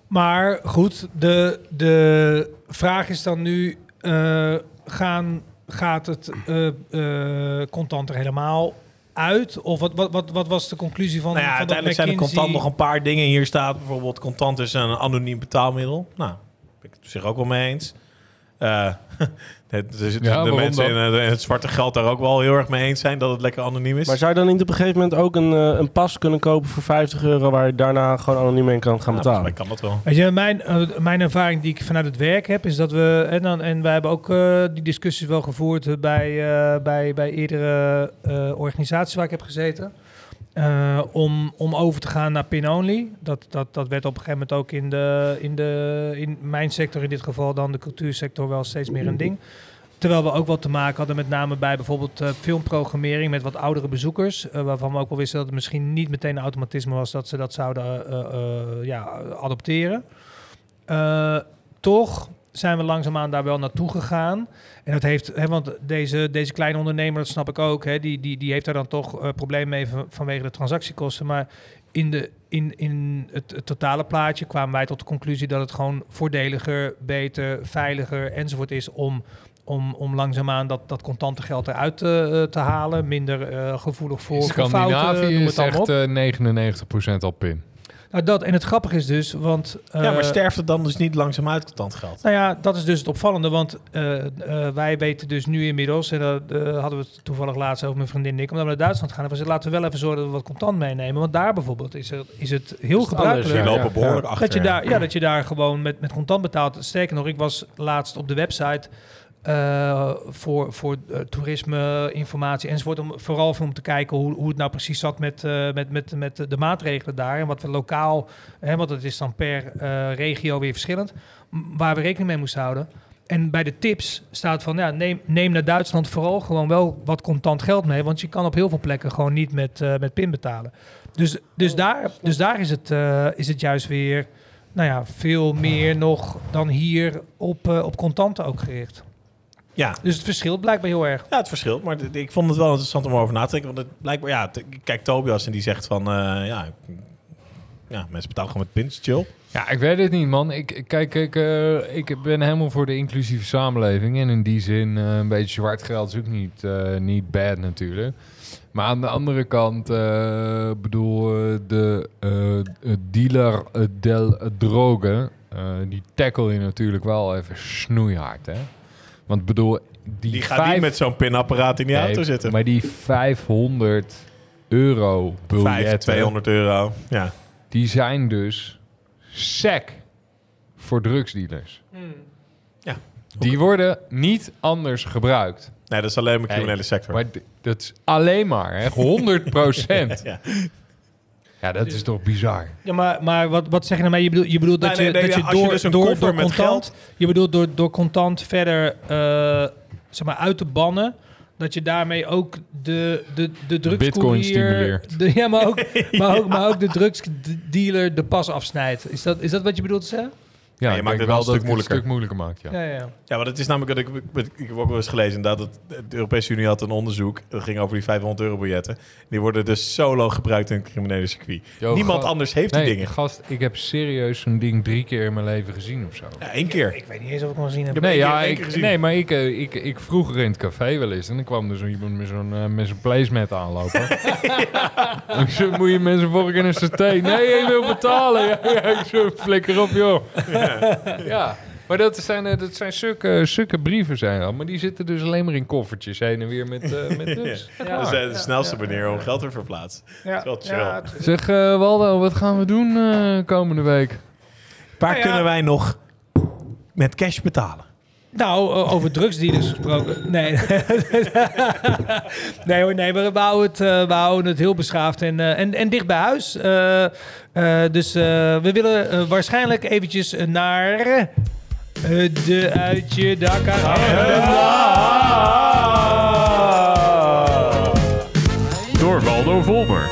Maar goed, de, de vraag is dan nu... eh, gaan, gaat het eh, contant er helemaal uit? Of wat, wat, wat, wat was de conclusie van, Nou ja, van uiteindelijk zijn er contant nog een paar dingen. Hier staat bijvoorbeeld contant is een anoniem betaalmiddel. Nou, ben ik het op zich ook wel mee eens. Het- Ja, de mensen in, eh, in het zwarte geld daar ook wel heel erg mee eens zijn dat het lekker anoniem is. Maar zou je dan niet op een gegeven moment ook een, eh, een pas kunnen kopen voor 50 euro waar je daarna gewoon anoniem in kan gaan Ja, betalen? mij kan dat wel. Weet je, mijn, eh, mijn ervaring die ik vanuit het werk heb, is dat we, en, dan, en wij hebben ook eh, die discussies wel gevoerd bij, eh, bij, bij eerdere eh, organisaties waar ik heb gezeten. Eh, om, om over te gaan naar pin-only. Dat, dat, dat werd op een gegeven moment ook in, de, in, de, in mijn sector, in dit geval dan de cultuursector, wel steeds meer een ding. Terwijl we ook wel te maken hadden met name bij bijvoorbeeld eh, filmprogrammering met wat oudere bezoekers. eh, waarvan we ook wel wisten dat het misschien niet meteen een automatisme was dat ze dat zouden ja, adopteren. Toch zijn we langzaamaan daar wel naartoe gegaan. En dat heeft, hè, want deze, deze kleine ondernemer, dat snap ik ook, hè, die, die, die heeft daar dan toch eh problemen mee van- vanwege de transactiekosten. Maar in, de, in, in het, het totale plaatje kwamen wij tot de conclusie dat het gewoon voordeliger, beter, veiliger enzovoort is om, om, om langzaamaan dat, dat contante geld eruit te, te halen. Minder eh, gevoelig voor, voor fouten, Scandinavië is het echt op. eh 99% al pin. Nou, dat. En het grappige is dus, want... ja, maar eh, sterft het dan dus niet langzaam uit contant geld? Nou ja, dat is dus het opvallende, want eh, eh, wij weten dus nu inmiddels, en daar eh, hadden we het toevallig laatst over mijn vriendin en ik, omdat we naar Duitsland gaan, en we zeiden, laten we wel even zorgen dat we wat contant meenemen, want daar bijvoorbeeld is, er, is het heel gebruikelijk lopen ja. achter. dat je, daar, ja, dat je daar gewoon met, met contant betaalt. Sterker nog, ik was laatst op de website eh, voor, voor eh, toerisme, informatie enzovoort. Om, vooral om te kijken hoe, hoe het nou precies zat met, eh, met, met, met de maatregelen daar. En wat we lokaal, hè, want het is dan per regio weer verschillend, waar we rekening mee moesten houden. En bij de tips staat van, ja, neem, neem naar Duitsland vooral gewoon wel wat contant geld mee. Want je kan op heel veel plekken gewoon niet met, met PIN betalen. Dus, dus, daar, dus daar is het, is het juist weer nou ja, veel meer nog dan hier op, op contanten ook gericht. Ja. Dus het verschilt blijkbaar heel erg. Ja, het verschilt. Maar ik vond het wel interessant om over na te denken. Want het blijkbaar, ja, kijk Tobias en die zegt van, eh, ja, ja, mensen betalen gewoon met pins, chill. Ja, ik weet het niet, man. Ik, kijk, ik, eh, ik ben helemaal voor de inclusieve samenleving. En in die zin, eh, een beetje zwart geld is ook niet, eh, niet bad natuurlijk. Maar aan de andere kant, eh bedoel, de dealer del drogen, eh, die tackle je natuurlijk wel even snoeihard, hè. Want bedoel, die, Die gaat vijf- niet met zo'n pinapparaat in die Nee, auto zitten. Maar die 500 euro biljetten, 200 euro. Ja. die zijn dus sec voor drugsdealers. Ja. Die worden niet anders gebruikt. Nee, dat is alleen maar criminele sector. Maar dat is alleen maar, hè, 100 procent. Ja. Ja, dat is toch bizar. Ja, maar, maar wat, wat zeg je daarmee? Je bedoelt, je bedoelt dat Nee, je, nee, nee, dat je je door, dus een door, door met contant, je bedoelt door, door contant verder eh, zeg maar uit te bannen, dat je daarmee ook de, de, de bitcoin drugscourier... stimuleert. De, ja, maar ook, maar, ook, maar ook de drugsdealer de pas afsnijdt. Is dat, is dat wat je bedoelt te zeggen? Ja, je ik maakt het wel een dat stuk moeilijker. een stuk moeilijker maakt, ja. Ja, ja. Ja, want het is namelijk dat ik, ik, ik heb ook wel eens gelezen dat het, de Europese Unie had een onderzoek. Dat ging over die 500 euro biljetten. Die worden dus solo gebruikt in het criminele circuit. Yo, Niemand anders heeft Nee, die dingen. gast, ik heb serieus zo'n ding drie keer in mijn leven gezien of zo. Ja, één keer. Ik weet niet eens of ik hem gezien heb. Nee, ja, één keer ik, gezien. nee maar ik, eh, ik, ik vroeger in het café wel eens. En dan kwam er zo iemand met zo'n eh, met zo'n placemat aanlopen. ik zei, moet je mensen vorige keer een saté? Nee, je wil betalen. Ja, ja, ik zo, flikker op, joh. ja. Maar dat zijn, eh, dat zijn zulke, zulke brieven zijn dat. Maar die zitten dus alleen maar in koffertjes heen en weer met, eh met drugs. dat is de snelste manier om geld te verplaatsen. Ja, is wel chill. het- Zeg, eh, Waldo, wat gaan we doen eh, komende week? Waar Nou ja. kunnen wij nog met cash betalen? Nou, over drugsdealers gesproken. Nee. nee hoor, nee. We, we, houden het, eh, we houden het heel beschaafd en, eh, en, en dicht bij huis. Dus eh, we willen eh, waarschijnlijk eventjes naar eh, de Uitje Dak Door Waldo Volmer.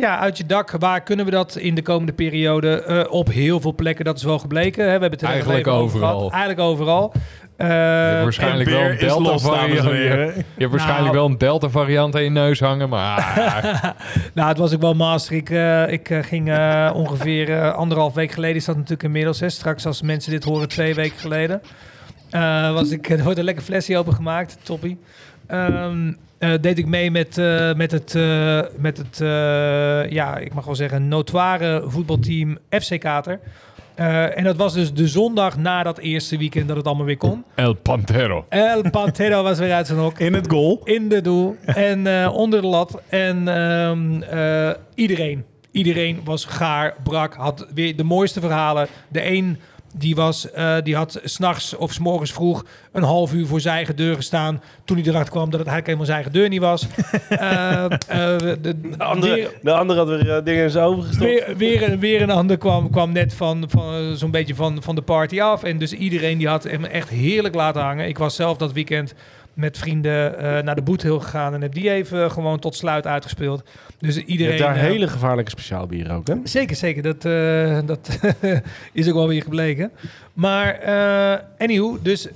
Ja, uit je dak. Waar kunnen we dat in de komende periode? Eh, op heel veel plekken, dat is wel gebleken. Hè. We hebben het er Eigenlijk overal. gehad. Eigenlijk overal. Eh, Je hebt waarschijnlijk wel een is los, delta dames en variant. Je, hebt waarschijnlijk wel een delta variant aan je neus hangen, maar Nou, het was ook wel master. Ik, eh, ik eh, ging ongeveer anderhalf week geleden, is dat natuurlijk inmiddels. Hè, straks als mensen dit horen, twee weken geleden. was ik, er wordt een lekker flesje opengemaakt, toppie. Eh, deed ik mee met, met het, met het ja, ik mag wel zeggen, notoire voetbalteam FC Kater. Eh, en dat was dus de zondag na dat eerste weekend dat het allemaal weer kon. El Pantero. El Pantero was weer uit zijn hok In het goal. in de doel en eh, onder de lat. En ehm, eh, iedereen, iedereen was gaar, brak, had weer de mooiste verhalen. De een die, was, eh, die had s'nachts of s morgens vroeg een half uur voor zijn eigen deur gestaan. Toen hij erachter kwam dat het eigenlijk helemaal zijn eigen deur niet was. Eh, eh, de, De andere, weer- de andere had weer dingen in zijn ogen gestopt. Weer, weer, een- weer een ander kwam, kwam net van, van zo'n beetje van, van de party af. En dus iedereen die had hem echt heerlijk laten hangen. Ik was zelf dat weekend met vrienden eh, naar de Boethill gegaan en heb die even gewoon tot sluit uitgespeeld. Dus Je iedereen... hebt daar eh, hele gevaarlijke speciaalbieren ook, hè? Zeker, zeker. Dat, eh, dat is ook wel weer gebleken. Maar anywho, dus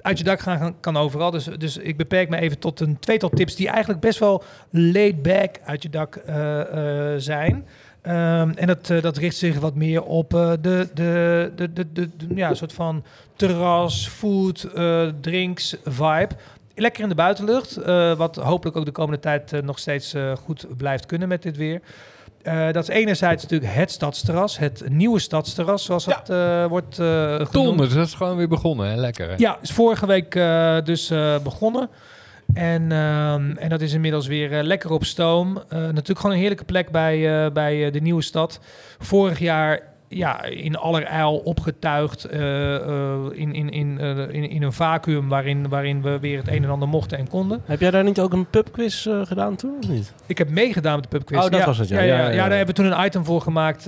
uit je dak gaan kan- overal. Dus, dus ik beperk me even tot een tweetal tips die eigenlijk best wel laid back uit je dak zijn. Ehm, en dat, dat richt zich wat meer op de, de, de, de, de, de- ja, soort van terras, food, drinks vibe. Lekker in de buitenlucht, eh, wat hopelijk ook de komende tijd eh, nog steeds eh, goed blijft kunnen met dit weer. Eh, dat is enerzijds natuurlijk het stadsterras, het nieuwe stadsterras, zoals Ja. het eh, wordt eh genoemd. Donders, dat is gewoon weer begonnen. Hè? Lekker, hè? Ja, is vorige week eh, dus eh, begonnen. En, ehm, en dat is inmiddels weer lekker op stoom. Eh, natuurlijk gewoon een heerlijke plek bij, eh, bij eh, de nieuwe stad. Vorig jaar ja, in allerijl opgetuigd eh, eh, in, in, in, eh, in, in een vacuüm waarin, waarin we weer het een en ander mochten en konden. Heb jij daar niet ook een pubquiz gedaan toen, of niet? Ik heb meegedaan met de pubquiz. Oh, dat ja. was het, ja. Ja, daar hebben we toen een item voor gemaakt,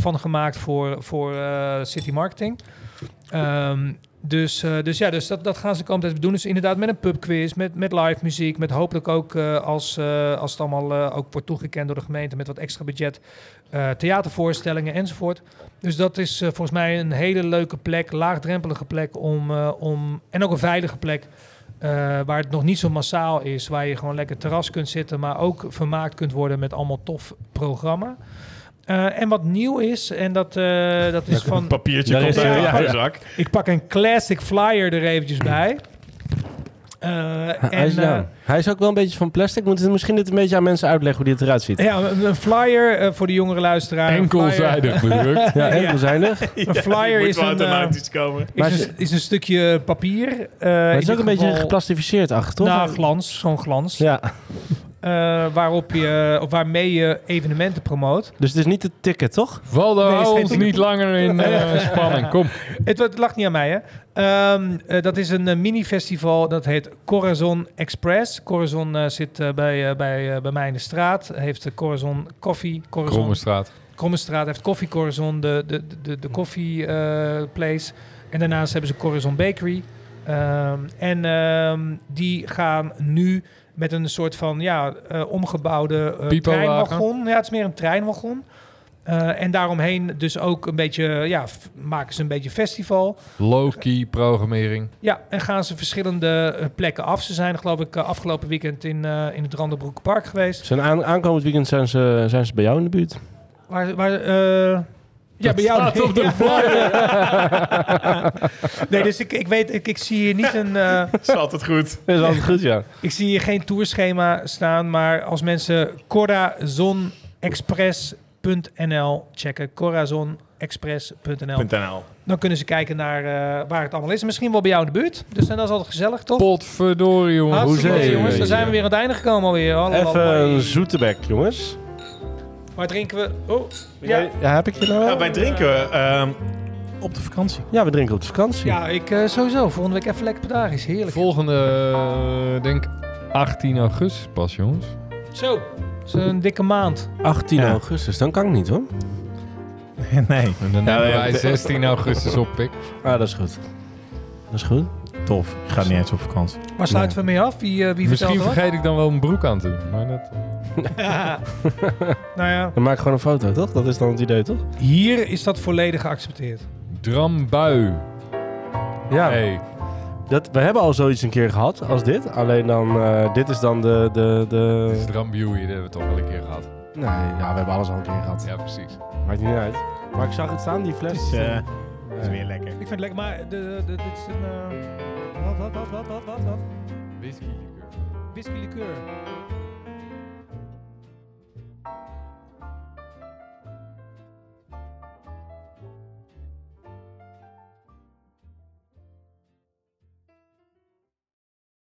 van gemaakt voor, voor City Marketing. Ehm, dus, dus ja, dus dat, dat gaan ze komend tijd doen. Dus inderdaad met een pubquiz, met, met live muziek, met hopelijk ook als, als het allemaal ook wordt toegekend door de gemeente met wat extra budget, eh, theatervoorstellingen enzovoort. Dus dat is eh, volgens mij een hele leuke plek, laagdrempelige plek om, eh, om en ook een veilige plek. eh, waar het nog niet zo massaal is, waar je gewoon lekker terras kunt zitten, maar ook vermaakt kunt worden met allemaal tof programma. Eh, en wat nieuw is, en dat, eh, dat is Een van. papiertje Daar komt uit ja, ja. zak. Ik pak een classic flyer er eventjes bij. Eh, hij, is, en, ja, eh, hij is ook wel een beetje van plastic. Moet het misschien dit een beetje aan mensen uitleggen hoe dit eruit ziet? ja, een, flyer eh, voor de jongere luisteraar. Enkelzijdig bedrukt. Ja, enkelzijdig. Een flyer is een, automatisch komen. is, een, is een stukje papier. eh, het is ook een beetje geplastificeerd achter, toch? Nou, glans, zo'n glans. ja, eh, waarop je, of waarmee je evenementen promoot. dus het is niet het ticket, toch? Waldo, Nee, hou ons niet langer in eh, spanning. Kom. Het, het lag niet aan mij, hè. Ehm, eh, dat is een mini-festival, dat heet Corazon Express. Corazon eh, zit bij, bij, bij mij in de straat. Heeft de Corazon Koffie. Corazon Krommenstraat. Krommenstraat heeft Koffie Corazon, de, de, de, de koffie eh, place. En daarnaast hebben ze Corazon Bakery. Ehm, en ehm, die gaan nu met een soort van ja, eh, omgebouwde eh, Pipowagen. treinwagon. Ja, het is meer een treinwagon. Eh, en daaromheen dus ook een beetje, ja, maken ze een beetje festival. Low-key programmering. Ja, en gaan ze verschillende plekken af. Ze zijn geloof ik afgelopen weekend in, eh, in het Randenbroek Geweest. Zijn aan, aankomend weekend zijn ze, zijn ze bij jou in de buurt. Waar, waar, eh, ja, bij jou. staat op de nee, dus ik, ik weet, ik, ik zie hier niet een, eh, Dat is altijd goed. Is altijd goed, ja. ik zie hier geen tourschema staan, maar als mensen corazonexpress.nl checken, corazonexpress.nl, .nl. dan kunnen ze kijken naar eh, waar het allemaal is. Misschien wel bij jou in de buurt. Dus en dat is altijd gezellig, toch? Potverdorie, jongen. Hartstikke jongens. Dan zijn we weer aan het einde gekomen alweer. Even een zoete bek, jongens. Waar drinken we? Oh, ja. Ja, heb ik je nou wel? Ja, wij drinken ehm, op de vakantie. Ja, we drinken op de vakantie. Ja, ik eh, sowieso. Volgende week even lekker per dag is heerlijk. Volgende, eh, denk 18 augustus pas, jongens. Zo, dat is een dikke maand. 18 Ja. augustus, dan kan ik niet hoor. Nee. En dan Ja, nemen ja, wij de- 16 augustus op, pik. Ah, dat is goed. Dat is goed. Tof. Ik ga niet eens op vakantie. Waar sluiten we mee af? Wie, eh, wie Misschien er vergeet ik dan wel mijn broek aan te doen. Maar dat... nou ja, Dan maak ik gewoon een foto, toch? Dat is dan het idee, toch? hier is dat volledig geaccepteerd. Drambui. Ja. Hey. Dat, we hebben al zoiets een keer gehad als dit. Alleen dan, eh, dit is dan de... de, de... Dit is Drambuie, dat hebben we toch wel een keer gehad. Nee, ja, we hebben alles al een keer gehad. Ja, precies. Maakt niet uit. Maar ik zag het staan, die fles. Het is, eh, is weer lekker. Ik vind het lekker, maar de, de, dit is een... eh, wat, wat, wat, wat, wat, wat, wat? Whisky liqueur. Whisky liqueur.